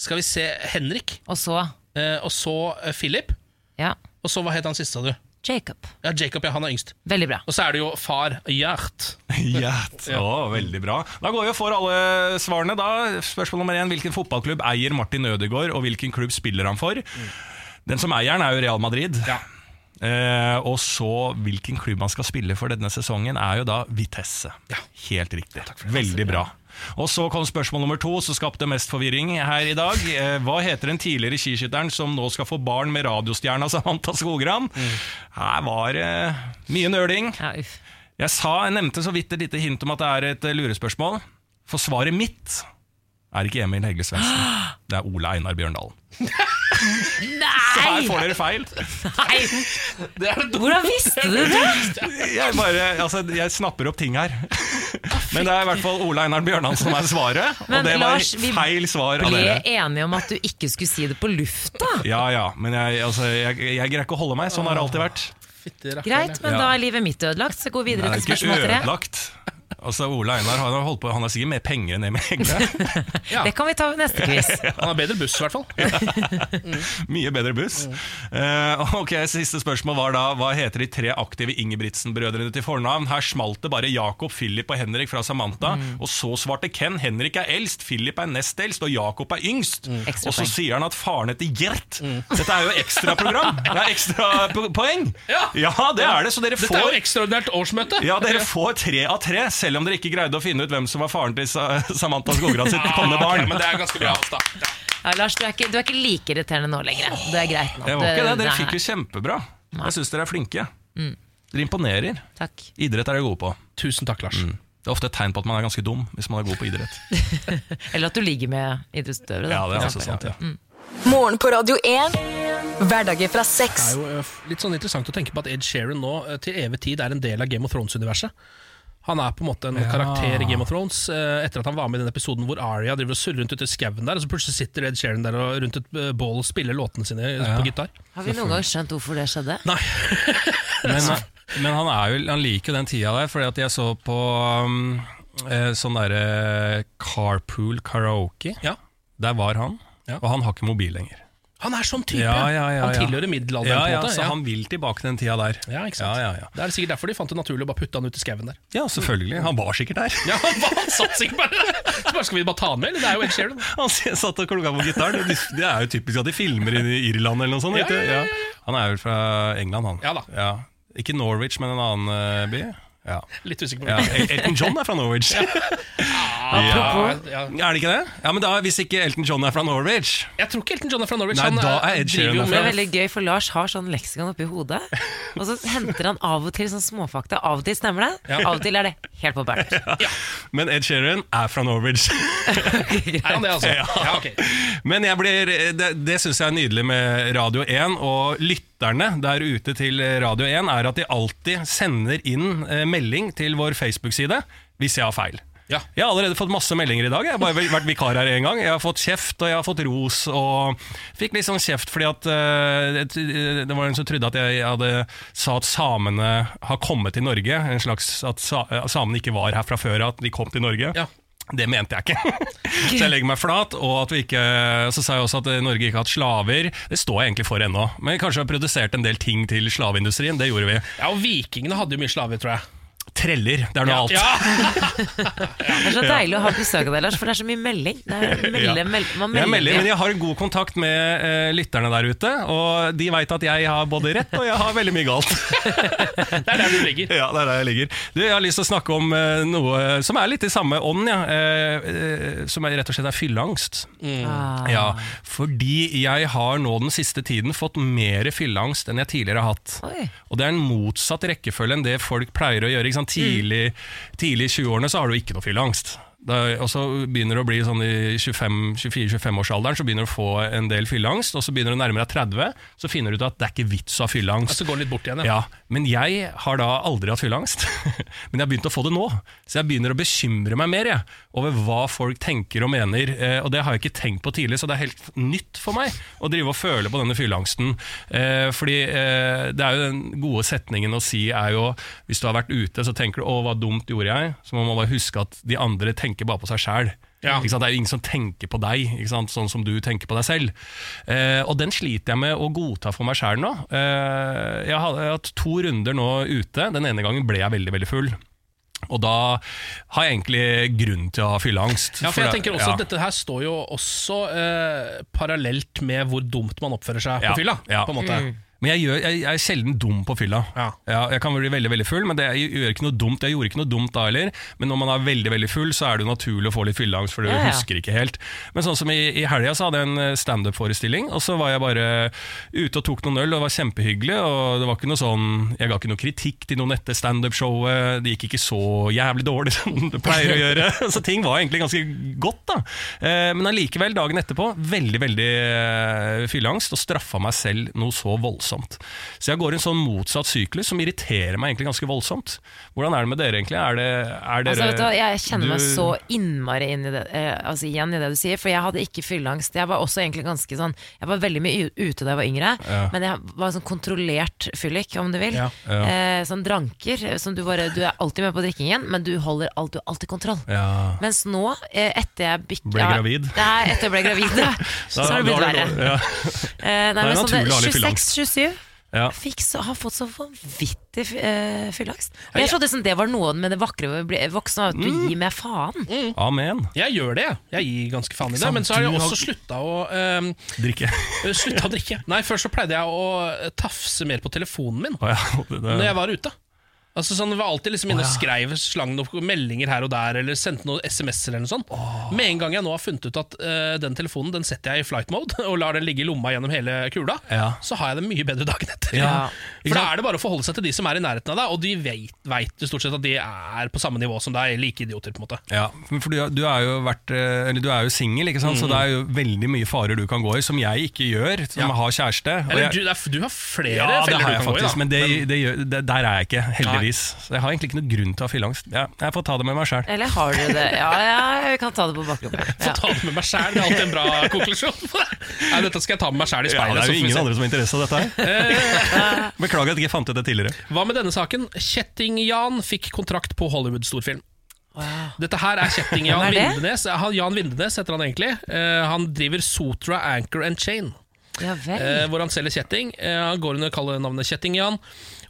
Skal vi se Henrik, Og så Uh, og så Philip. ja, Og så hva het han siste, sa du? Jacob. Ja, Jacob, ja, han er yngst. Veldig bra. Og så er det jo far Gjert. Gjert. Å, veldig bra. Da går vi og får alle svarene. da Spørsmål nummer én. Hvilken fotballklubb eier Martin Ødegaard, og hvilken klubb spiller han for? Den som eier den, er jo Real Madrid. Ja. Eh, og så hvilken klubb man skal spille for denne sesongen, er jo da Vitesse. Helt riktig. Veldig bra. Og så kom spørsmål nummer to, som skapte mest forvirring her i dag. Eh, hva heter den tidligere skiskytteren som nå skal få barn med radiostjerna Samantha Skogran? Her var det mye nøling. Ja. Jeg sa, jeg nevnte så vidt et lite hint om at det er et eh, lurespørsmål. For svaret mitt er ikke Emil Hegle Svendsen. Det er Ole Einar Bjørndalen. Så her får dere feil. Nei! Hvordan visste du det? Jeg bare, altså, jeg snapper opp ting her. Men det er i hvert fall Ole Einar Bjørnan som er svaret. Men og det var Lars, vi feil svar av Ble enige om at du ikke skulle si det på lufta. Ja ja, men jeg, altså, jeg, jeg greier ikke å holde meg. Sånn har det alltid vært. Greit, men da er livet mitt ødelagt, så gå Det videre er til spørsmål tre. Altså, Ole Einar han har, holdt på, han har sikkert mer penger enn Emil Hegle. Ja. Det kan vi ta ved neste quiz. Han har bedre buss, i hvert fall. Mye bedre buss. Eh, ok, Siste spørsmål var da hva heter de tre aktive Ingebrigtsen-brødrene til fornavn? Her smalt det bare Jakob, Philip og Henrik fra Samantha. Og så svarte Ken. Henrik er eldst, Philip er nest eldst, og Jakob er yngst. Ekstra Og så sier han at faren heter Gjert. Dette er jo ekstraprogram! Det er ekstra Ja. Ja. det er det. Så dere Dette er jo ekstraordinært årsmøte. ja, dere får tre av tre, selv om dere ikke greide å finne ut hvem som var faren til Samantha Skogran sitt kommende barn. ok, men det er ganske bra. Altså, da. Ja, Lars, du er, ikke, du er ikke like irriterende nå lenger. Det er greit nå. Jeg var ikke det, Dere fikk jo kjempebra. Jeg syns dere er flinke. Dere imponerer. Takk. Idrett er dere gode på. Tusen takk, Lars. Det er ofte et tegn på at man er ganske dum hvis man er god på idrett. Eller at du ligger med idrettsutøvere. Ja, det er også sant, ja. Morgen på Radio 1. Hverdager fra Det er jo øh, litt sånn interessant å tenke på at Ed Sheeran nå øh, til evig tid er en del av Game of Thrones-universet. Han er på en måte en karakter i Game of Thrones øh, etter at han var med i den episoden hvor Arya driver og surrer rundt ute i skauen der, og så plutselig sitter Ed Sheeran der og rundt et øh, bål og spiller låtene sine på gitar. Har vi noen gang skjønt hvorfor det skjedde? Nei. Men, men han, er jo, han liker jo den tida der, fordi at jeg så på um, eh, sånn derre carpool karaoke. Ja. Der var han, Ja. og han har ikke mobil lenger. Han er sånn type. Ja, ja, ja, han ja. tilhører middelalderen. Ja, på en måte så ja. han vil tilbake til den tida der. Ja, ikke sant? Ja, ja, ja. Det er sikkert derfor de fant det naturlig å bare putte han ut i skauen der. ja, selvfølgelig. Han var sikkert der. Ja, han, var- han satt sikkert bare Så bare Skal vi bare ta han med, eller? Det er jo Ed Sheeran. Han satt og klokka på gitaren. Det er jo typisk at de filmer i Irland eller noe sånt. Ja, ikke? ja, ja, Han er vel fra England, han. Ja da. Ikke Norwich, men en annen eh, by. Ja. Litt usikker på Ja, Elton John er fra Norwich. ja. ja. Er det ikke det? Ja, men da, Hvis ikke Elton John er fra Norwich Jeg tror ikke Elton John er fra Norwich. Nei, han da er Ed Sheeran fra Det er veldig gøy, for Lars har sånn leksikon oppi hodet. Og så henter han av og til sånn småfakta. Av og til stemmer det, Ja. av og til er det helt på bærtur. Men Ed Sheeran er fra Norwich. Er han det, altså? Ja, ok. Men jeg blir, det, det syns jeg er nydelig med Radio 1, og lytterne der ute til Radio 1, er at de alltid sender inn eh, melding til vår Facebook-side hvis jeg har feil. Ja. Jeg har allerede fått masse meldinger i dag. Jeg har bare vært vikar her en gang. Jeg har fått kjeft og jeg har fått ros. Og fikk litt sånn kjeft fordi at uh, det var en som trodde at jeg hadde sa at samene har kommet til Norge. En slags At sa, samene ikke var her fra før, at de kom til Norge. Ja. Det mente jeg ikke. så jeg legger meg flat. Og at vi ikke, så sa jeg også at Norge ikke har hatt slaver. Det står jeg egentlig for ennå. Men kanskje vi har produsert en del ting til slaveindustrien. Det gjorde vi. ja, og vikingene hadde jo mye slaver, tror jeg. Treller, det er noe alt. Det er så deilig å ha besøk av deg, Lars, for det er så mye melding. Det er melde, melde, man Jeg melder melder, men jeg har god kontakt med uh, lytterne der ute, og de veit at jeg har både rett og jeg har veldig mye galt. Det er der du ligger. Ja, det er der jeg ligger. Du, jeg har lyst til å snakke om uh, noe som er litt i samme ånd, ja. Uh, som er, rett og slett er fylleangst. Ah. Ja, fordi jeg har nå den siste tiden fått mer fylleangst enn jeg tidligere har hatt. Oi. Og det er en motsatt rekkefølge enn det folk pleier å gjøre. Ikke sant? Tidlig, tidlig i 20-årene så har du ikke noe fylleangst. Da- Og så begynner det å bli sånn i 24-25-årsalderen Så begynner du å få en del fylleangst, og så begynner du å nærme deg 30, så finner du ut at det er ikke vits å ha fylleangst. Så går litt bort igjen, ja. Ja, men jeg har da aldri hatt fylleangst. men jeg har begynt å få det nå. Så jeg begynner å bekymre meg mer jeg, over hva folk tenker og mener. Eh, og det har jeg ikke tenkt på tidlig, så det er helt nytt for meg å drive og føle på denne fylleangsten. Eh, fordi eh, det er jo den gode setningen å si er jo Hvis du har vært ute, så tenker du 'å, hva dumt gjorde jeg', så må man bare huske at de andre tenker bare på seg sjæl. Ja. Det er jo ingen som tenker på deg, ikke sant? sånn som du tenker på deg selv. Eh, og den sliter jeg med å godta for meg sjæl nå. Eh, jeg, har, jeg har hatt to runder nå ute. Den ene gangen ble jeg veldig veldig full. Og da har jeg egentlig grunn til å ha fylleangst. Ja, for jeg tenker også ja. at Dette her står jo også eh, parallelt med hvor dumt man oppfører seg Ja, på fylla. ja. På en måte. Men jeg, gjør, jeg, jeg er sjelden dum på fylla. Ja. jeg kan bli veldig veldig full, men det, jeg gjør ikke noe dumt. Jeg gjorde ikke noe dumt da heller, men når man er veldig veldig full, så er det jo naturlig å få litt fylleangst, for du Ja, ja. husker ikke helt. Men sånn som i, i helga, så hadde jeg en eh, standup-forestilling, og så var jeg bare ute og tok noen øl, og det var kjempehyggelig, og det var ikke noe sånn Jeg ga ikke noe kritikk til noen etter standup-showet, det gikk ikke så jævlig dårlig som det pleier å gjøre, så ting var egentlig ganske godt, da. Eh, Men allikevel, dagen etterpå, veldig, veldig eh, fylleangst, og straffa meg selv noe så voldsomt voldsomt. Så jeg går i en sånn motsatt syklus som irriterer meg egentlig ganske voldsomt. Hvordan er det med dere, egentlig? Er det, er altså, dere, altså, du, jeg kjenner meg så innmari inn i det, eh, altså, igjen i det du sier, for jeg hadde ikke fylleangst. Jeg var også egentlig ganske sånn Jeg var veldig mye ute da jeg var yngre, ja. men jeg var sånn kontrollert fyllik, om du vil. Ja, ja. Eh, sånn dranker. Eh, som du, bare, du er alltid med på drikkingen, men du holder alt, du har alltid kontroll. Mens nå, eh, etter jeg bikka Ble gravid? Nei, etter jeg ble gravid, da, så har det blitt verre. Ja. Eh, nei, men sånn 26-27 syv. Ja. Jeg fikk så, har fått så vanvittig uh, eh, fylleangst. Jeg trodde liksom sånn, det var noe med det vakre ved å bli voksen, at du mm. gir meg faen. Mm. Amen. Jeg gjør det, jeg. gir ganske faen i det. Men så har jeg også slutta å um, Drikke. slutta å drikke. Nei, før så pleide jeg å tafse mer på telefonen min oh, ja, det, det. når jeg var ute. Altså sånn, Vi var alltid liksom inne og skrev slang noen meldinger her og der, eller sendte noen SMS-er eller noe sånt. Med en gang jeg nå har funnet ut at uh, den telefonen den setter jeg i flight mode, og lar den ligge i lomma gjennom hele kula, Ja. så har jeg det mye bedre dagen etter. Ja. For da er det bare å forholde seg til de som er i nærheten av deg, og de vet, vet stort sett at de er på samme nivå som deg, like idioter, på en måte. Ja, for du, er jo, vært, eh, eller du er jo singel, ikke sant? så det er jo veldig mye farer du kan gå i, som jeg ikke gjør, som Ja. har kjæreste. Eller jeg- du, er- du har flere ja, feller du kan gå i, da. men det, det gjør, det, der er jeg ikke, heldigvis. Så jeg har egentlig ikke noe grunn til å ha fylleangst. Ja, jeg får ta det med meg sjæl. Eller har du det? Ja, ja, jeg kan ta det på bakrommet. Få ta det med meg sjæl, det er alltid en bra konklusjon. Nei, dette skal jeg ta med meg sjæl i speilet. det er jo ingen andre som har interesse av dette her. Beklager at jeg ikke fant ut det tidligere. Hva med denne saken? Kjetting-Jan fikk kontrakt på Hollywood-storfilm. Dette her er Kjetting-Jan? Vindenes. Han- Jan Vindenes heter han egentlig. Uh, han driver Sotra Anchor and Chain, Ja eh, hvor han selger kjetting. Uh, han går under kallenavnet Kjetting-Jan.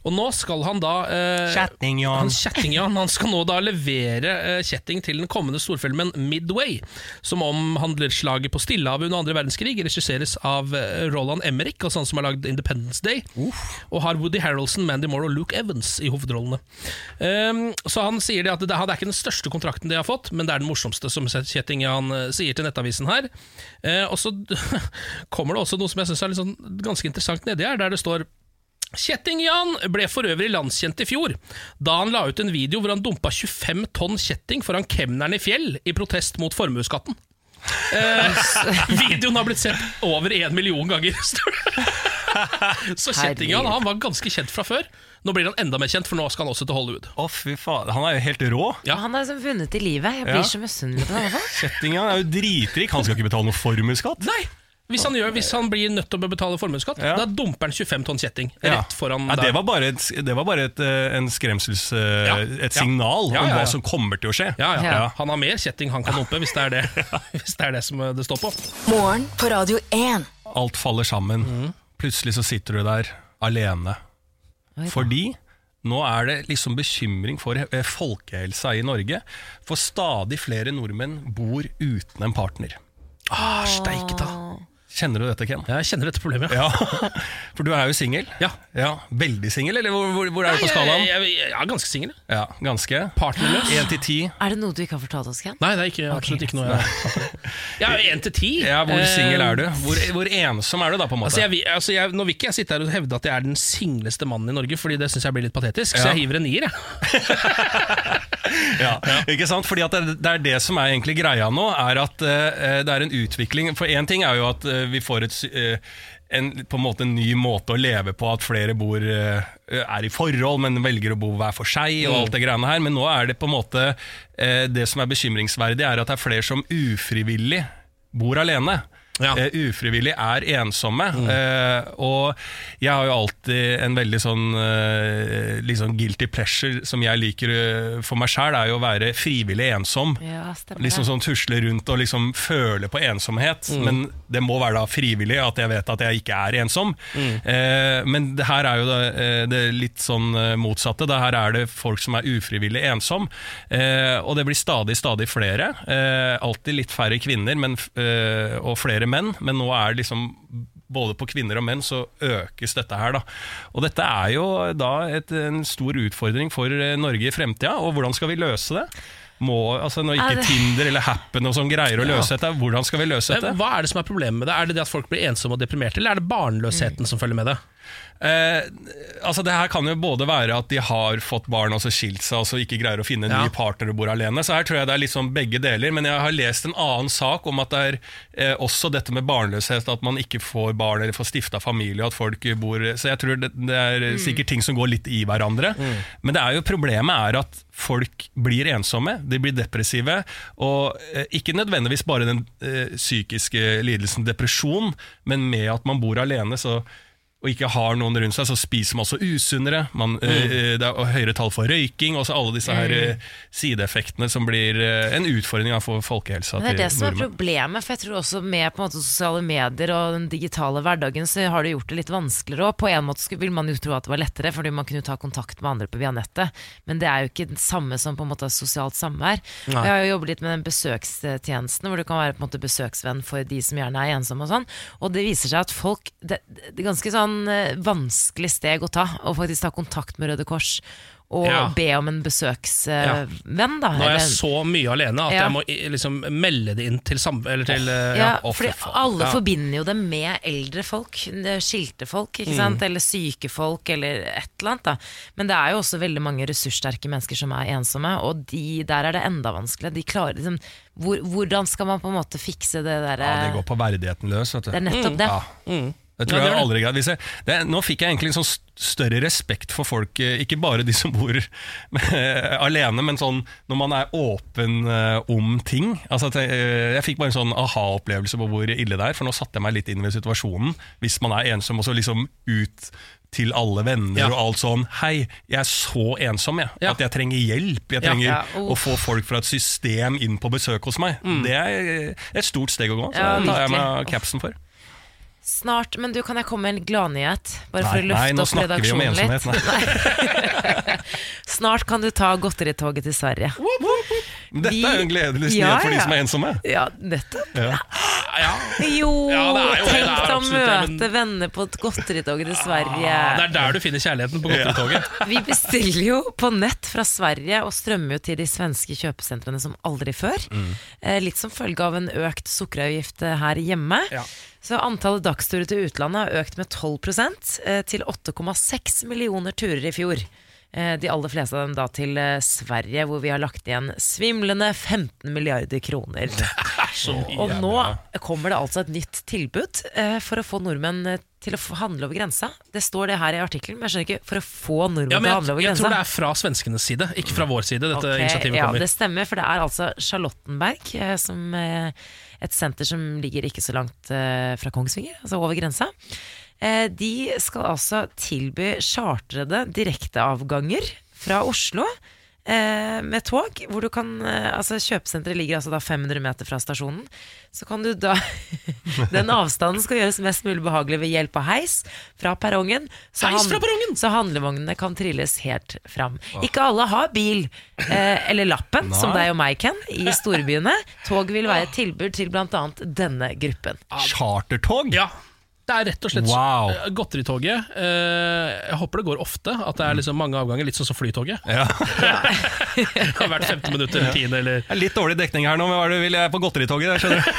Og nå skal han da eh, Kjetting-Jan. Han, han skal nå da levere eh, kjetting til den kommende storfilmen Midway, som omhandler slaget på Stillehavet under andre verdenskrig, regisseres av eh, Roland Emmerich, altså han som har lagd Independence Day, og har Woody Harrelson, Mandy Moore og Luke Evans i hovedrollene. Um, så han sier det at det, det er ikke den største kontrakten de har fått, men det er den morsomste, som Kjetting-Jan eh, sier til Nettavisen her. Eh, og så kommer det også noe som jeg syns er sånn ganske interessant nedi her, der det står Kjetting-Jan ble for øvrig landskjent i fjor, da han la ut en video hvor han dumpa 25 tonn kjetting foran kemneren i Fjell i protest mot formuesskatten. Eh, videoen har blitt sett over én million ganger. Så Kjetting-Jan han var ganske kjent fra før. Nå blir han enda mer kjent, for nå skal han også til Hollywood. Å, fy faen. Han er jo helt rå. Ja. Han er som vunnet i livet. Jeg blir Ja. så misunnelig på det. Kjettinga er jo dritrik. Han skal ikke betale noe formuesskatt. Nei! Hvis han, gjør, hvis han blir nødt til å betale formuesskatt, Ja. da dumper han 25 tonn kjetting Ja. rett foran ja, det var bare et, det var bare et, eh, en skremsels... eh, Ja. Et Ja. signal Ja, ja, om hva som kommer til å skje. ja, ja. Ja. Han har mer kjetting han kan dumpe, hvis det er det, hvis det, er det som det står på. Morgen på Radio 1. Alt faller sammen. Mm. Plutselig så sitter du der alene. Fordi Nå er det liksom bekymring for eh, folkehelsa i Norge, for stadig flere nordmenn bor uten en partner. Ah, Steike ta. Kjenner du dette, Ken? Jeg kjenner dette problemet. Ja, For du er jo singel. Ja. Veldig singel, eller hvor, hvor, hvor er du på skalaen? Jeg, jeg, jeg er ganske singel. Ja, ganske. Partnerløs. Én til ti. Er det noe du ikke har fortalt oss, Ken? Nei, det er ikke, absolutt ikke noe jeg Ja, én til ti. Ja, hvor Eh, singel er du? Hvor, hvor ensom er du da, på en måte? Altså jeg, altså jeg, nå vil ikke jeg sitte her og hevde at jeg er den singleste mannen i Norge, Fordi det syns jeg blir litt patetisk, så jeg hiver en nier. Jeg. Ja, ikke sant? Fordi at det, det er det som er egentlig greia nå, er at uh, det er en utvikling. For én ting er jo at eh, vi får et, eh, en, på en måte en ny måte å leve på, at flere bor, eh, er i forhold, men velger å bo hver for seg, og Mm. alt det greiene her. Men nå er det på en måte eh, Det som er bekymringsverdig, er at det er flere som ufrivillig bor alene. Eh, ufrivillig er ensomme. Mm. Uh, og jeg har jo alltid en veldig sånn uh, sånn guilty pleasure som jeg liker for meg sjæl, er jo å være frivillig ensom. Ja, Liksom sånn tusle rundt og liksom føle på ensomhet. Mm. Men det må være da frivillig at jeg vet at jeg ikke er ensom. Eh, men det her er jo det, det litt sånn motsatte. Det her er det folk som er ufrivillig ensom. Eh, og det blir stadig, stadig flere. Eh, alltid litt færre kvinner men, eh, og flere menn, men nå er det liksom både på kvinner og menn så økes dette her. da. Og dette er jo da et, en stor utfordring for eh, Norge i fremtida, og hvordan skal vi løse det? Må, altså Når ikke Tinder eller Happen og sånn greier å Ja. løse dette, hvordan skal vi løse dette? Hva er det som er problemet med det? Er det det at folk blir ensomme og deprimerte, eller er det barnløsheten som følger med det? Eh, altså Det her kan jo både være at de har fått barn og så skilt seg og så ikke greier å finne en Ja. ny partner og bor alene. Så her tror jeg det er sånn begge deler. Men jeg har lest en annen sak om at det er eh, også dette med barnløshet, at man ikke får barn eller får stifta familie, at folk bor Så jeg tror det, det er Mm. sikkert ting som går litt i hverandre. Men det er jo problemet er at folk blir ensomme, de blir depressive. Og eh, ikke nødvendigvis bare den eh, psykiske lidelsen depresjon, men med at man bor alene, så og ikke har noen rundt seg, så spiser man også usunnere. Man, Mm. eh, det er høyere tall for røyking, og så alle disse her Mm. eh, sideeffektene som blir eh, en utfordring for folkehelsa Men det er det som er problemet, for jeg tror også med på en måte, sosiale medier og den digitale hverdagen, så har det gjort det litt vanskeligere. Og på en måte vil man jo tro at det var lettere, fordi man kunne ta kontakt med andre på via nettet. Men det er jo ikke det samme som på en måte sosialt samvær. Jeg har jo jobbet litt med den besøkstjenesten, hvor du kan være på en måte besøksvenn for de som gjerne er ensomme og sånn. Og det viser seg at folk Det, det er ganske sånn eh, vanskelig steg å ta, å faktisk ta kontakt med Røde Kors. Og Ja. be om en besøksvenn, da. Nå er jeg så mye alene at Ja. jeg må liksom melde det inn til, sam eller til eh, Ja, fordi fy alle Ja. forbinder jo det med eldre folk, skilte folk, ikke Mm. sant? eller syke folk, eller et eller annet. Da. Men det er jo også veldig mange ressurssterke mennesker som er ensomme, og de, der er det enda vanskeligere. De klarer liksom hvor, Hvordan skal man på en måte fikse det derre Ja, det går på verdigheten løs. Vet du. Det er nettopp det. Ja. Det tror Ja, det jeg aldri greit. Hvis jeg, det, nå fikk jeg egentlig en sånn større respekt for folk, eh, ikke bare de som bor eh, alene, men sånn når man er åpen eh, om ting. Altså, jeg, jeg fikk bare en sånn aha-opplevelse på hvor ille det er, for nå satte jeg meg litt inn ved situasjonen. Hvis man er ensom, og så liksom ut til alle venner Ja. og alt sånn Hei, jeg er så ensom, jeg. At jeg trenger hjelp. Jeg trenger Ja, å få folk fra et system inn på besøk hos meg. Mm. Det er et stort steg å gå. Så Ja, det tar jeg meg capsen for. Snart, men du, kan jeg komme med en gladnyhet? Bare for å løfte nei, nå opp redaksjonen litt. Nei. Snart kan du ta godteritoget til Sverige. Men Dette Vi- er jo en gledelig Ja, for de ja. som er ensomme. Ja, nettopp. Ja. Jo, Ja, jo tenk å møte men- venner på et godteritoget til Sverige. Det er der du finner kjærligheten, på godteritoget. Vi bestiller jo på nett fra Sverige og strømmer jo til de svenske kjøpesentrene som aldri før. Mm. Eh, litt som følge av en økt sukkeravgift eh, her hjemme. Så antallet dagsturer til utlandet har økt med 12 eh, til 8,6 millioner turer i fjor. Eh, De aller fleste av dem da til eh, Sverige, hvor vi har lagt igjen svimlende 15 milliarder kroner. Og nå kommer det altså et nytt tilbud for å få nordmenn til å handle over grensa. Det står det her i artikkelen, men jeg skjønner ikke For å få nordmenn Ja, til å handle over jeg, jeg tror det er fra svenskenes side, ikke fra vår side. Dette okay, initiativet ja, det stemmer, for det er altså Charlottenberg, som et senter som ligger ikke så langt eh, fra Kongsvinger, altså over grensa. Eh, de skal altså tilby chartrede direkteavganger fra Oslo med tog, hvor du kan eh, Altså, kjøpesenteret ligger altså da 500 meter fra stasjonen. Så kan du da Den avstanden skal gjøres mest mulig behagelig ved hjelp av heis fra perrongen. Så, Heis fra perrongen! så handlevognene kan trilles helt fram. Ikke alle har bil, eh, eller lappen, som deg og meg, Ken, i storbyene. Tog vil være et tilbud til bl.a. denne gruppen. Chartertog? Ja. Det er rett og slett Wow. eh, godteritoget. Eh, jeg håper det går ofte, at det er liksom mange avganger, litt sånn som Flytoget. Ja. Vært 15 minutter eller 10 eller Det er litt dårlig dekning her nå, men hva er det du vil? Jeg er på godteritoget. Skjønner du.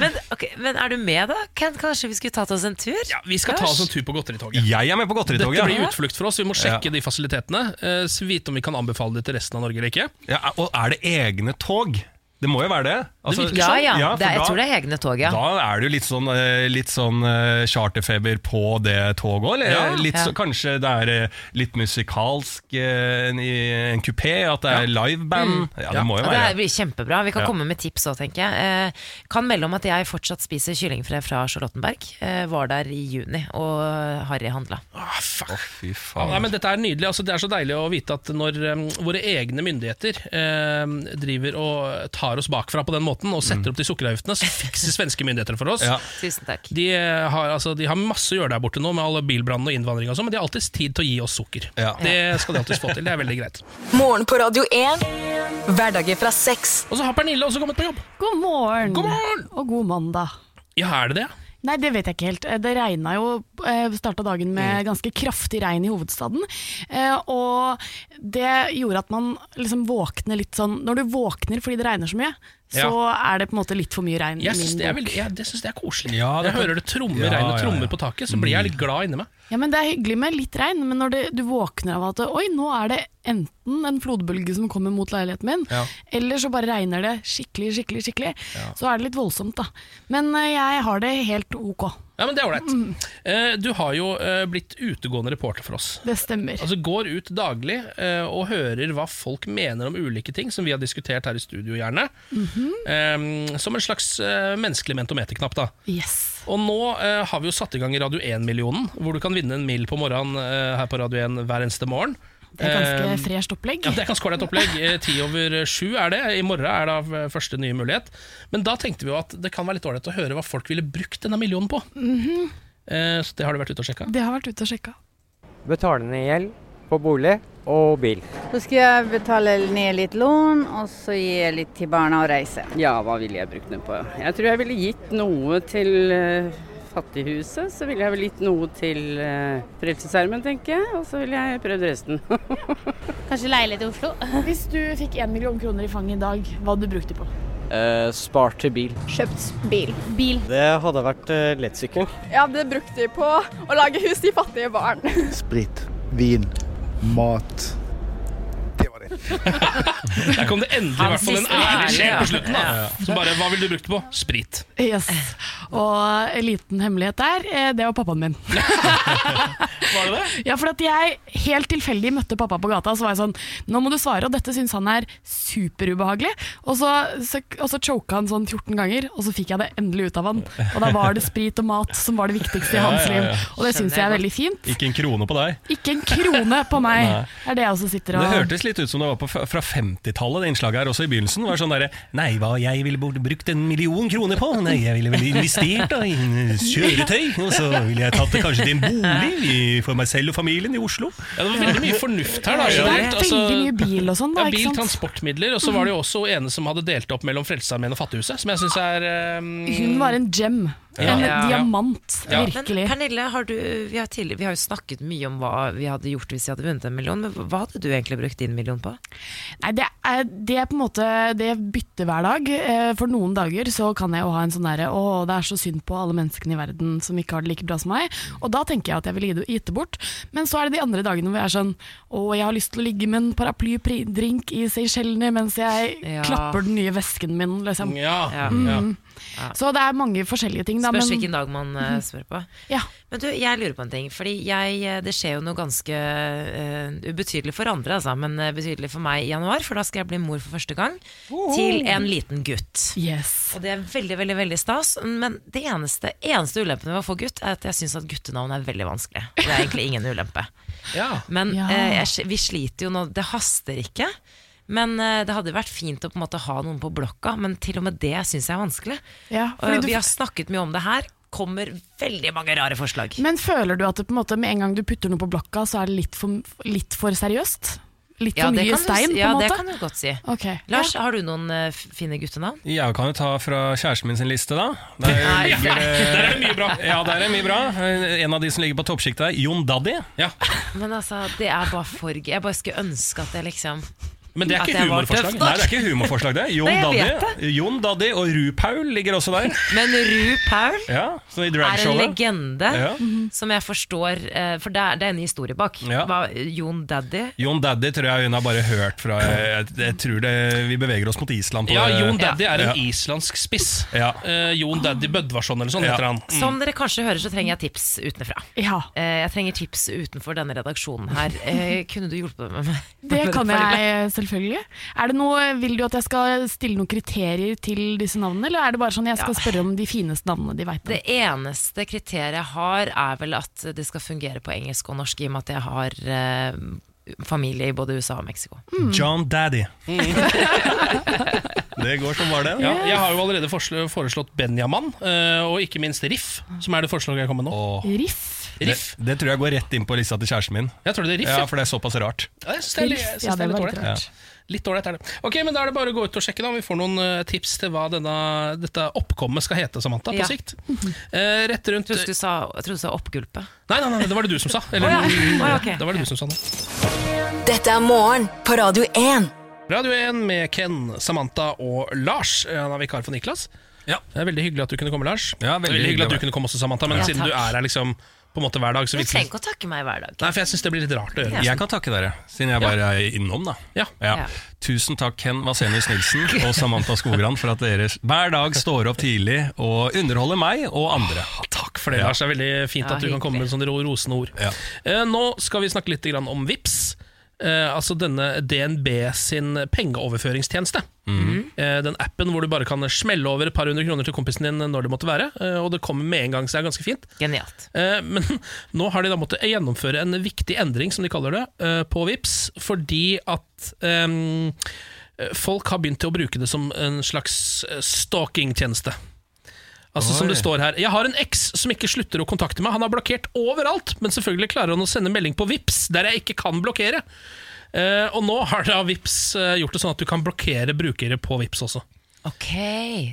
Men, okay, men er du med, da? Ken, kanskje vi skulle tatt oss en tur? Ja, Vi skal ta oss en tur på godteritoget. Jeg er med på godteritoget. Dette blir ja. utflukt for oss. Vi må sjekke de fasilitetene. Uh, vite om vi kan anbefale det til resten av Norge eller ikke. Ja, og er det egne tog? Det må jo være det. Altså, Ja, ja. Ja, det jeg da- tror det er egne tog, ja. Da er det jo litt sånn, eh, litt sånn eh, charterfeber på det toget òg. Ja, litt ja. så, kanskje det er eh, litt musikalsk i en kupé, at det er liveband. Ja, det Ja. må jo være det blir kjempebra. Vi kan Ja. komme med tips òg, tenker jeg. Eh, kan melde om at jeg fortsatt spiser kyllingfre fra Charlottenberg. Var der i juni og harryhandla. Ah, fuck. Fy faen. nei, men dette er nydelig. Altså, det er så deilig å vite at når um, våre egne myndigheter em, driver og tar oss bakfra på den måten og setter opp de sukkeravgiftene, så fikser svenske myndigheter for oss. Ja. Tusen takk. De, eh, har, altså, de har masse å gjøre der borte nå med alle bilbrannene og innvandring, og sånn, men de har alltid tid til å gi oss sukker. Ja. Det skal de alltid få til. Det er veldig greit. Morgen på Radio 1. Hverdager fra sex. Og så har Pernille også kommet på jobb. God morgen. God morgen! Og god mandag. Ja, er det det? Nei, det vet jeg ikke helt. Eh, Det regna jo Starta dagen Mm. med ganske kraftig regn i hovedstaden. Eh, Og det gjorde at man liksom våkner litt sånn Når du våkner fordi det regner så mye, så er det på en måte litt for mye regn. i Jeg min syns det, er bok. veldig- ja, det, synes det er koselig. Ja, det jeg hører det trommer, Ja, regn og trommer ja. på taket, så blir jeg litt glad inni meg. Ja, men Det er hyggelig med litt regn, men når det, du våkner av at Oi, nå er det enten en flodbølge som kommer mot leiligheten min, Ja. eller så bare regner det skikkelig, skikkelig, skikkelig. Så er det litt voldsomt, da. Men eh, jeg har det helt ok. Ja, men det er Mm. ålreit. Eh, Du har jo eh, blitt utegående reporter for oss. Det stemmer. Altså Går ut daglig eh, og hører hva folk mener om ulike ting, som vi har diskutert her i studio, gjerne. Eh, Som en slags menneskelig mentometerknapp. da Yes. Og nå har vi jo satt i gang Radio 1-millionen, hvor du kan vinne en mil på morgenen her på Radio 1 hver eneste morgen. Det er ganske Eh, fresht opplegg. Ja, Det er ganske ålreit opplegg. Eh, Ti over sju er det. I morgen er da eh, første nye mulighet. Men da tenkte vi jo at det kan være litt ålreit å høre hva folk ville brukt denne millionen på. Eh, Så det har du vært ute og sjekka? Det har vært ute og sjekka. Betale ned gjeld på bolig og bil. Så skal jeg betale ned litt lån, og så gi litt til barna og reise. Ja, hva ville jeg brukt den på? Jeg tror jeg ville gitt noe til Fattighuset. Så ville jeg vel gitt noe til uh, Frelsesarmen, tenker jeg. Og så ville jeg prøvd resten. Kanskje leilighet i Oslo? Hvis du fikk én million kroner i fanget i dag, hva hadde du brukt det på? spart til bil. Kjøpt bil. Bil. Det hadde vært uh, lettsykkel. Jeg hadde brukt det på å lage hus til fattige barn. Sprit, vin, mat. Der kom det endelig i hvert fall en ærlig sjel på slutten. da Så bare, Hva ville du brukt det på? Sprit. Yes. Og en liten hemmelighet der, eh, det var pappaen min. Var det det? Ja, for at jeg helt tilfeldig møtte pappa på gata, så var jeg sånn Nå må du svare, og dette syns han er superubehagelig. Og så, så, og så choka han sånn 14 ganger, og så fikk jeg det endelig ut av han. Og da var det sprit og mat som var det viktigste i hans liv. Og det syns jeg er veldig fint. Ikke en krone på deg. Ikke en krone på meg, er det jeg også sitter og Det hørtes litt ut som det var på, fra 50-tallet, det innslaget her også i begynnelsen. Var sånn derre Nei, hva jeg ville brukt en million kroner på? Nei, jeg ville vel investert da i en kjøretøy, og så ville jeg tatt det kanskje til en bolig i- for meg selv og familien i Oslo. Ja, Det var veldig mye fornuft her. da Det er? Altså, veldig mye bil og sånn, da. ja, ikke bil, sant? transportmidler, og så var det jo også ene som hadde delt opp mellom Frelsesarmeen og Fattighuset, som jeg syns er um, Hun var en gem. Ja. En Ja. diamant, Ja. virkelig. Men Pernille, har du, vi, har tidlig, vi har jo snakket mye om hva vi hadde gjort hvis vi hadde vunnet en million, men hva hadde du egentlig brukt din million på? Nei, det er, det er på en måte Det bytter hver dag. Eh, For noen dager så kan jeg jo ha en sånn derre Å, det er så synd på alle menneskene i verden som ikke har det like bra som meg. Og da tenker jeg at jeg vil gi det- gitt det bort. Men så er det de andre dagene hvor jeg er sånn Å, jeg har lyst til å ligge med en paraplydrink i Seychellene mens jeg Ja. klapper den nye vesken min, liksom. Ja, Ja. Mm. Så det er mange forskjellige ting. da. Spørs men- hvilken dag man Mhm. spør på. Ja. Men du, jeg lurer på en ting. Fordi jeg, eh, det skjer jo noe ganske uh, ubetydelig for andre, altså, men betydelig for meg i januar. For da skal jeg bli mor for første gang til en liten gutt. Yes. Og det er veldig veldig, veldig stas. Men det eneste, eneste ulempen med å få gutt, er at jeg syns at guttenavn er veldig vanskelig. Det er egentlig ingen ulempe. Men Ja. eh, jeg, vi sliter jo nå Det haster ikke. Men eh, det hadde vært fint å på en måte ha noen på blokka, men til og med det syns jeg er vanskelig. Ja, Og vi har snakket mye om det her. Kommer veldig mange rare forslag. Men føler du at det på en måte med en gang du putter noe på blokka, så er det litt for, litt for seriøst? Litt for mye kan du stein, si- på en måte? Ja, det kan du godt si. Okay. Lars, har du noen uh, fine guttenavn? Jeg kan jo ta fra kjæresten min sin liste, da. Der, Nei, ligger Der er det mye bra. Ja, der er det mye bra. En av de som ligger på toppsjiktet er Jon Daddy. Men altså, det er bare for gøy. Jeg bare skulle ønske at det liksom Men det er ikke humorforslag. Nei, det er ikke humorforslag, det. Jon Nei, Daddy, Jon Daddy og Ru-Paul ligger også der. Men Ru Paul Ja, så i er en legende Ja. som jeg forstår eh, For det er, det er en historie bak. Ja. Hva, Jon Daddy Jon Daddy tror jeg hun har bare hørt fra Jeg, jeg tror det, vi beveger oss mot Island. På Ja, det. Jon Daddy er en Ja. islandsk spiss. Ja. Eh, Jon Daddy Bødvarsson eller sånn Ja. heter han. Mm. Som dere kanskje hører, så trenger jeg tips utenfra. Uh, jeg trenger tips utenfor denne redaksjonen her. Uh, kunne du hjulpet meg med Det kan jeg selvfølgelig. Er det noe, Vil du at jeg skal stille noen kriterier til disse navnene, eller er det bare sånn jeg skal spørre om de fineste navnene de veit om? Det eneste kriteriet jeg har, er vel at det skal fungere på engelsk og norsk, i og med at jeg har eh, familie i både USA og Mexico. John Daddy. det går som var det. Ja, jeg har jo allerede foreslått Benjamin, eh, og ikke minst Riff, som er det forslaget jeg kom med nå. Riff? Riff. Det, det tror jeg går rett inn på lista til kjæresten min. Jeg tror det er Riff, ja, ja. For det er såpass rart. Ja, jeg synes det er, litt- jeg synes Ja, det det var litt ålreit. rart. Litt ålreit er det. Ok, men Da er det bare å gå ut og sjekke da om vi får noen eh, tips til hva denne, dette oppkommet skal hete, Samantha, på Ja. sikt. Eh, rett rundt Jeg trodde du sa, jeg trodde du sa oppgulpe. Nei, nei, nei, det var det du som sa. Eller, Å ja. Å ja, ok. Det var det du som sa det. Dette er morgen på Radio 1. Radio 1 med Ken, Samantha og Lars. Eh, Han er vikar for Niklas. Det er Veldig hyggelig at du kunne komme, Lars. Ja, veldig hyggelig at du kunne komme også, Samantha, men Ja, siden du er her liksom på en måte hver dag, så Du trenger ikke å takke meg hver dag. Nei, for jeg syns det blir litt rart å gjøre. Jeg kan takke dere, siden jeg bare er innom. da Ja. Ja. Tusen takk Ken Vasenius Nilsen og Samantha Skogran for at dere hver dag står opp tidlig og underholder meg og andre. Takk for det, Ja. Lars. Det er veldig fint Ja, at du kan komme med sånne rosende ord. Ja. Eh, nå skal vi snakke litt om VIPS Eh, altså denne DNB sin pengeoverføringstjeneste. Eh, den appen hvor du bare kan smelle over et par hundre kroner til kompisen din når det måtte være. eh, og det kommer med en gang, så det er ganske fint. Genialt. Eh, men nå har de da måttet gjennomføre en viktig endring, som de kaller det, eh, på VIPS, fordi at ehm, folk har begynt til å bruke det som en slags eh, stalking-tjeneste. Altså som det står her Jeg har en eks som ikke slutter å kontakte meg. Han har blokkert overalt, men selvfølgelig klarer han å sende melding på VIPS der jeg ikke kan blokkere. Uh, og nå har da VIPS uh, gjort det sånn at du kan blokkere brukere på VIPS også. Ok.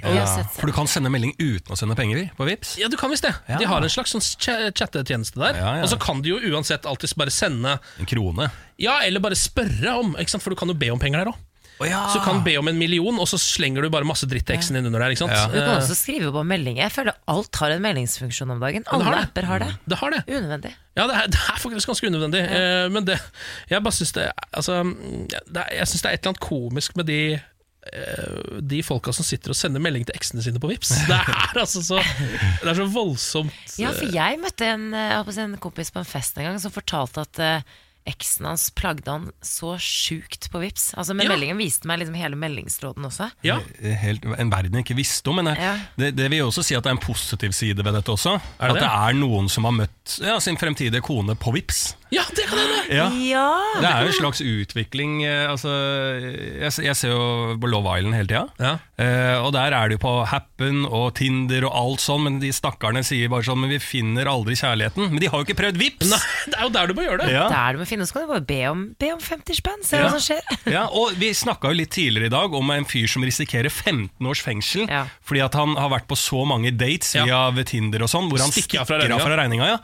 Ja, for du kan sende melding uten å sende penger på Vips Ja, du kan visst det. Ja. De har en slags sånn ch chattetjeneste der. Ja, ja. Og så kan du jo uansett alltid bare sende En krone. Ja, eller bare spørre om, ikke sant? for du kan jo be om penger der òg. Så du kan be om en million, og så slenger du bare masse dritt til eksen din under der. ikke sant? Ja. Du kan Eh, også skrive på melding. Jeg føler alt har en meldingsfunksjon om dagen. Alle har apper har det. Det har det. Unødvendig. Ja, det er, det er faktisk ganske unødvendig. eh, Men det, jeg bare synes det Altså, det jeg syns det er et eller annet komisk med de eh, de folka som sitter og sender melding til eksene sine på Vips Det er altså så Det er så voldsomt Ja, for jeg møtte en, en kompis på en fest en gang som fortalte at eksen hans plagde han så sjukt på Vips. Altså med Ja. Meldingen viste meg liksom hele meldingstråden også. Ja, Helt, en verden jeg ikke visste om. Men jeg- Ja. det, det vil jo også si at det er en positiv side ved dette også. Er det at det? det er noen som har møtt ja, sin fremtidige kone på Vips ja det kan hende! Ja. Ja! Det er jo en slags utvikling. eh, Altså, jeg, jeg ser jo på Love Island hele tida. Ja. Eh, og der er det jo på Happen og Tinder og alt sånn, men de stakkarene sier bare sånn Men vi finner aldri kjærligheten. Men de har jo ikke prøvd Vips! Nei, det er jo der du må gjøre det. Ja. Der du må finne, så kan du bare be om, be om 50 spenn. Se Ja. hva som skjer. Ja, og Vi snakka litt tidligere i dag om en fyr som risikerer 15 års fengsel Ja. fordi at han har vært på så mange dates Ja. via Tinder og sånn, hvor han Stikker stikker av fra av fra regninga. Ja.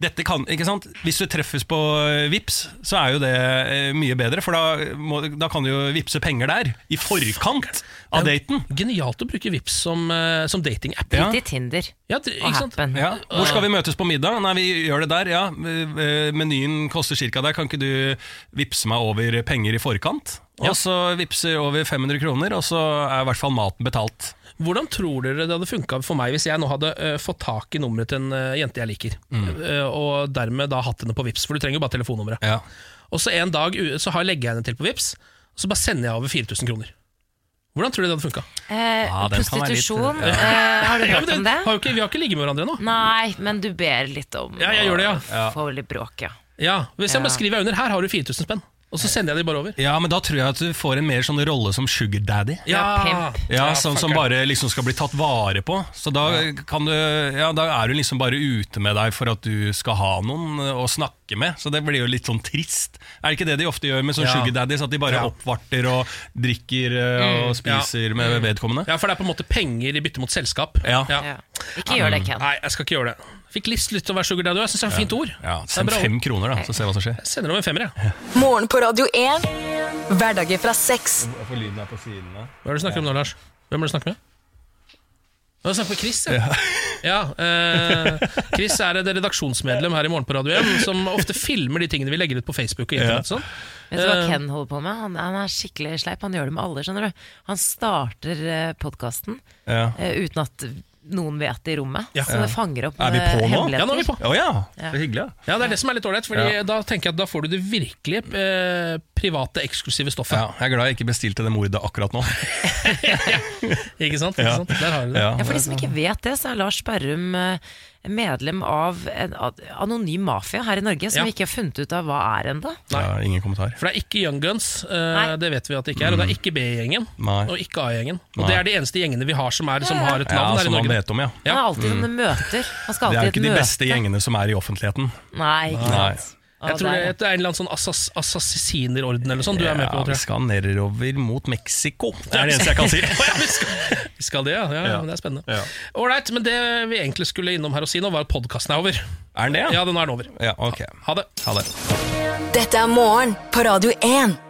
Dette kan, ikke sant? Hvis du treffes på eh, Vips, så er jo det eh, mye bedre, for da, må, da kan du jo vippse penger der. I forkant av daten. Genialt å bruke Vips som, eh, som datingapp. Ja. Litt i Tinder Ja, det- og ikke sant? Happen. Ja. Hvor skal vi møtes på middag? Nei, vi gjør det der, ja. Menyen koster cirka der. Kan ikke du vippse meg over penger i forkant? Og så vippser over 500 kroner, og så er i hvert fall maten betalt. Hvordan tror dere det hadde funka for meg hvis jeg nå hadde uh, fått tak i nummeret til en uh, jente jeg liker, eh, og dermed da hatt henne på Vips For du trenger jo bare telefonnummeret. Ja. Og så en dag så har legger jeg henne til på Vips og så bare sender jeg over 4000 kroner. Hvordan tror du det hadde funka? Eh, ah, prostitusjon, litt- ja. eh, har du Ja, hørt om det? Har jo ikke, vi har ikke ligget med hverandre ennå. Nei, men du ber litt om Ja, jeg gjør det, ja. å få litt bråk, ja. Ja, Hvis jeg Ja. bare skriver under 'her har du 4000 spenn', og så sender jeg de bare over. Ja, men da tror jeg at du får en mer sånn rolle som sugar daddy. Ja, pimp. Ja, sånn som bare liksom skal bli tatt vare på. Så da, kan du, ja, da er du liksom bare ute med deg for at du skal ha noen å snakke med. Så det blir jo litt sånn trist. Er det ikke det de ofte gjør med sånn Ja. sugar daddies? At de bare Ja. oppvarter og drikker eh, og spiser med vedkommende? Ja, for det er på en måte penger i bytte mot selskap. Ja. ja. Ikke gjør det, Ken. Nei, jeg skal ikke gjøre det. Fikk lyst til å være sugar daddy, jeg syns det er et fint ord. Ja, Det Send bra fem kroner, da, så ser vi hva som skjer. Jeg sender over en femmer, jeg. Morgen på Radio 1. Hverdager fra seks. Hva er det du snakker om nå, Lars? Hvem er det du snakker med? Du snakker med Chris, ja. ja eh, Chris er et redaksjonsmedlem her i Morgen på Radio 1 som ofte filmer de tingene vi legger ut på Facebook og internett. og Sånn. Vet du hva Eh, Ken holder på med? Han, han er skikkelig sleip. Han gjør det med alle. skjønner du Han starter podkasten Ja. uten at noen vet i rommet. Ja. Så det fanger opp Er vi eh, på nå? Ja, nå er vi på. Oh, ja, Ja. det er hyggelig. ja. Ja, Det er det som er litt ålreit, Fordi Ja. da tenker jeg at da får du det virkelig eh, private, eksklusive stoffet. Ja, jeg er glad jeg ikke bestilte det mordet akkurat nå. Ikke sant? Ikke sant? Der har du det. Ja. Ja, For de som ikke vet det, så er Lars Berrum eh, medlem av en anonym mafia her i Norge, som Ja. vi ikke har funnet ut av hva er ennå. Ja, ingen kommentar. For det er ikke Young Guns, uh, det vet vi at det ikke er. Og det er ikke B-gjengen, og ikke A-gjengen. Og det er de eneste gjengene vi har som, er, som Ja, ja. har et Ja, navn her i Norge. vet om, ja. Han er alltid mm. møter. Det er ikke de beste gjengene som er i offentligheten. Nei, ikke Nei. sant. Jeg tror det, er en eller annen sånn assass assassinerorden eller sånn du er med på, Tror jeg. vi skal nedover mot Mexico. Det er det eneste jeg kan si. Vi, skal, vi skal det, ja. ja, Ja. Det er spennende. Ja. Men det vi egentlig skulle innom her og si nå, var at podkasten er over. Er den det? Ja, den er den over. Ja, ok. Ha det. Ha det. Dette er morgen på Radio 1.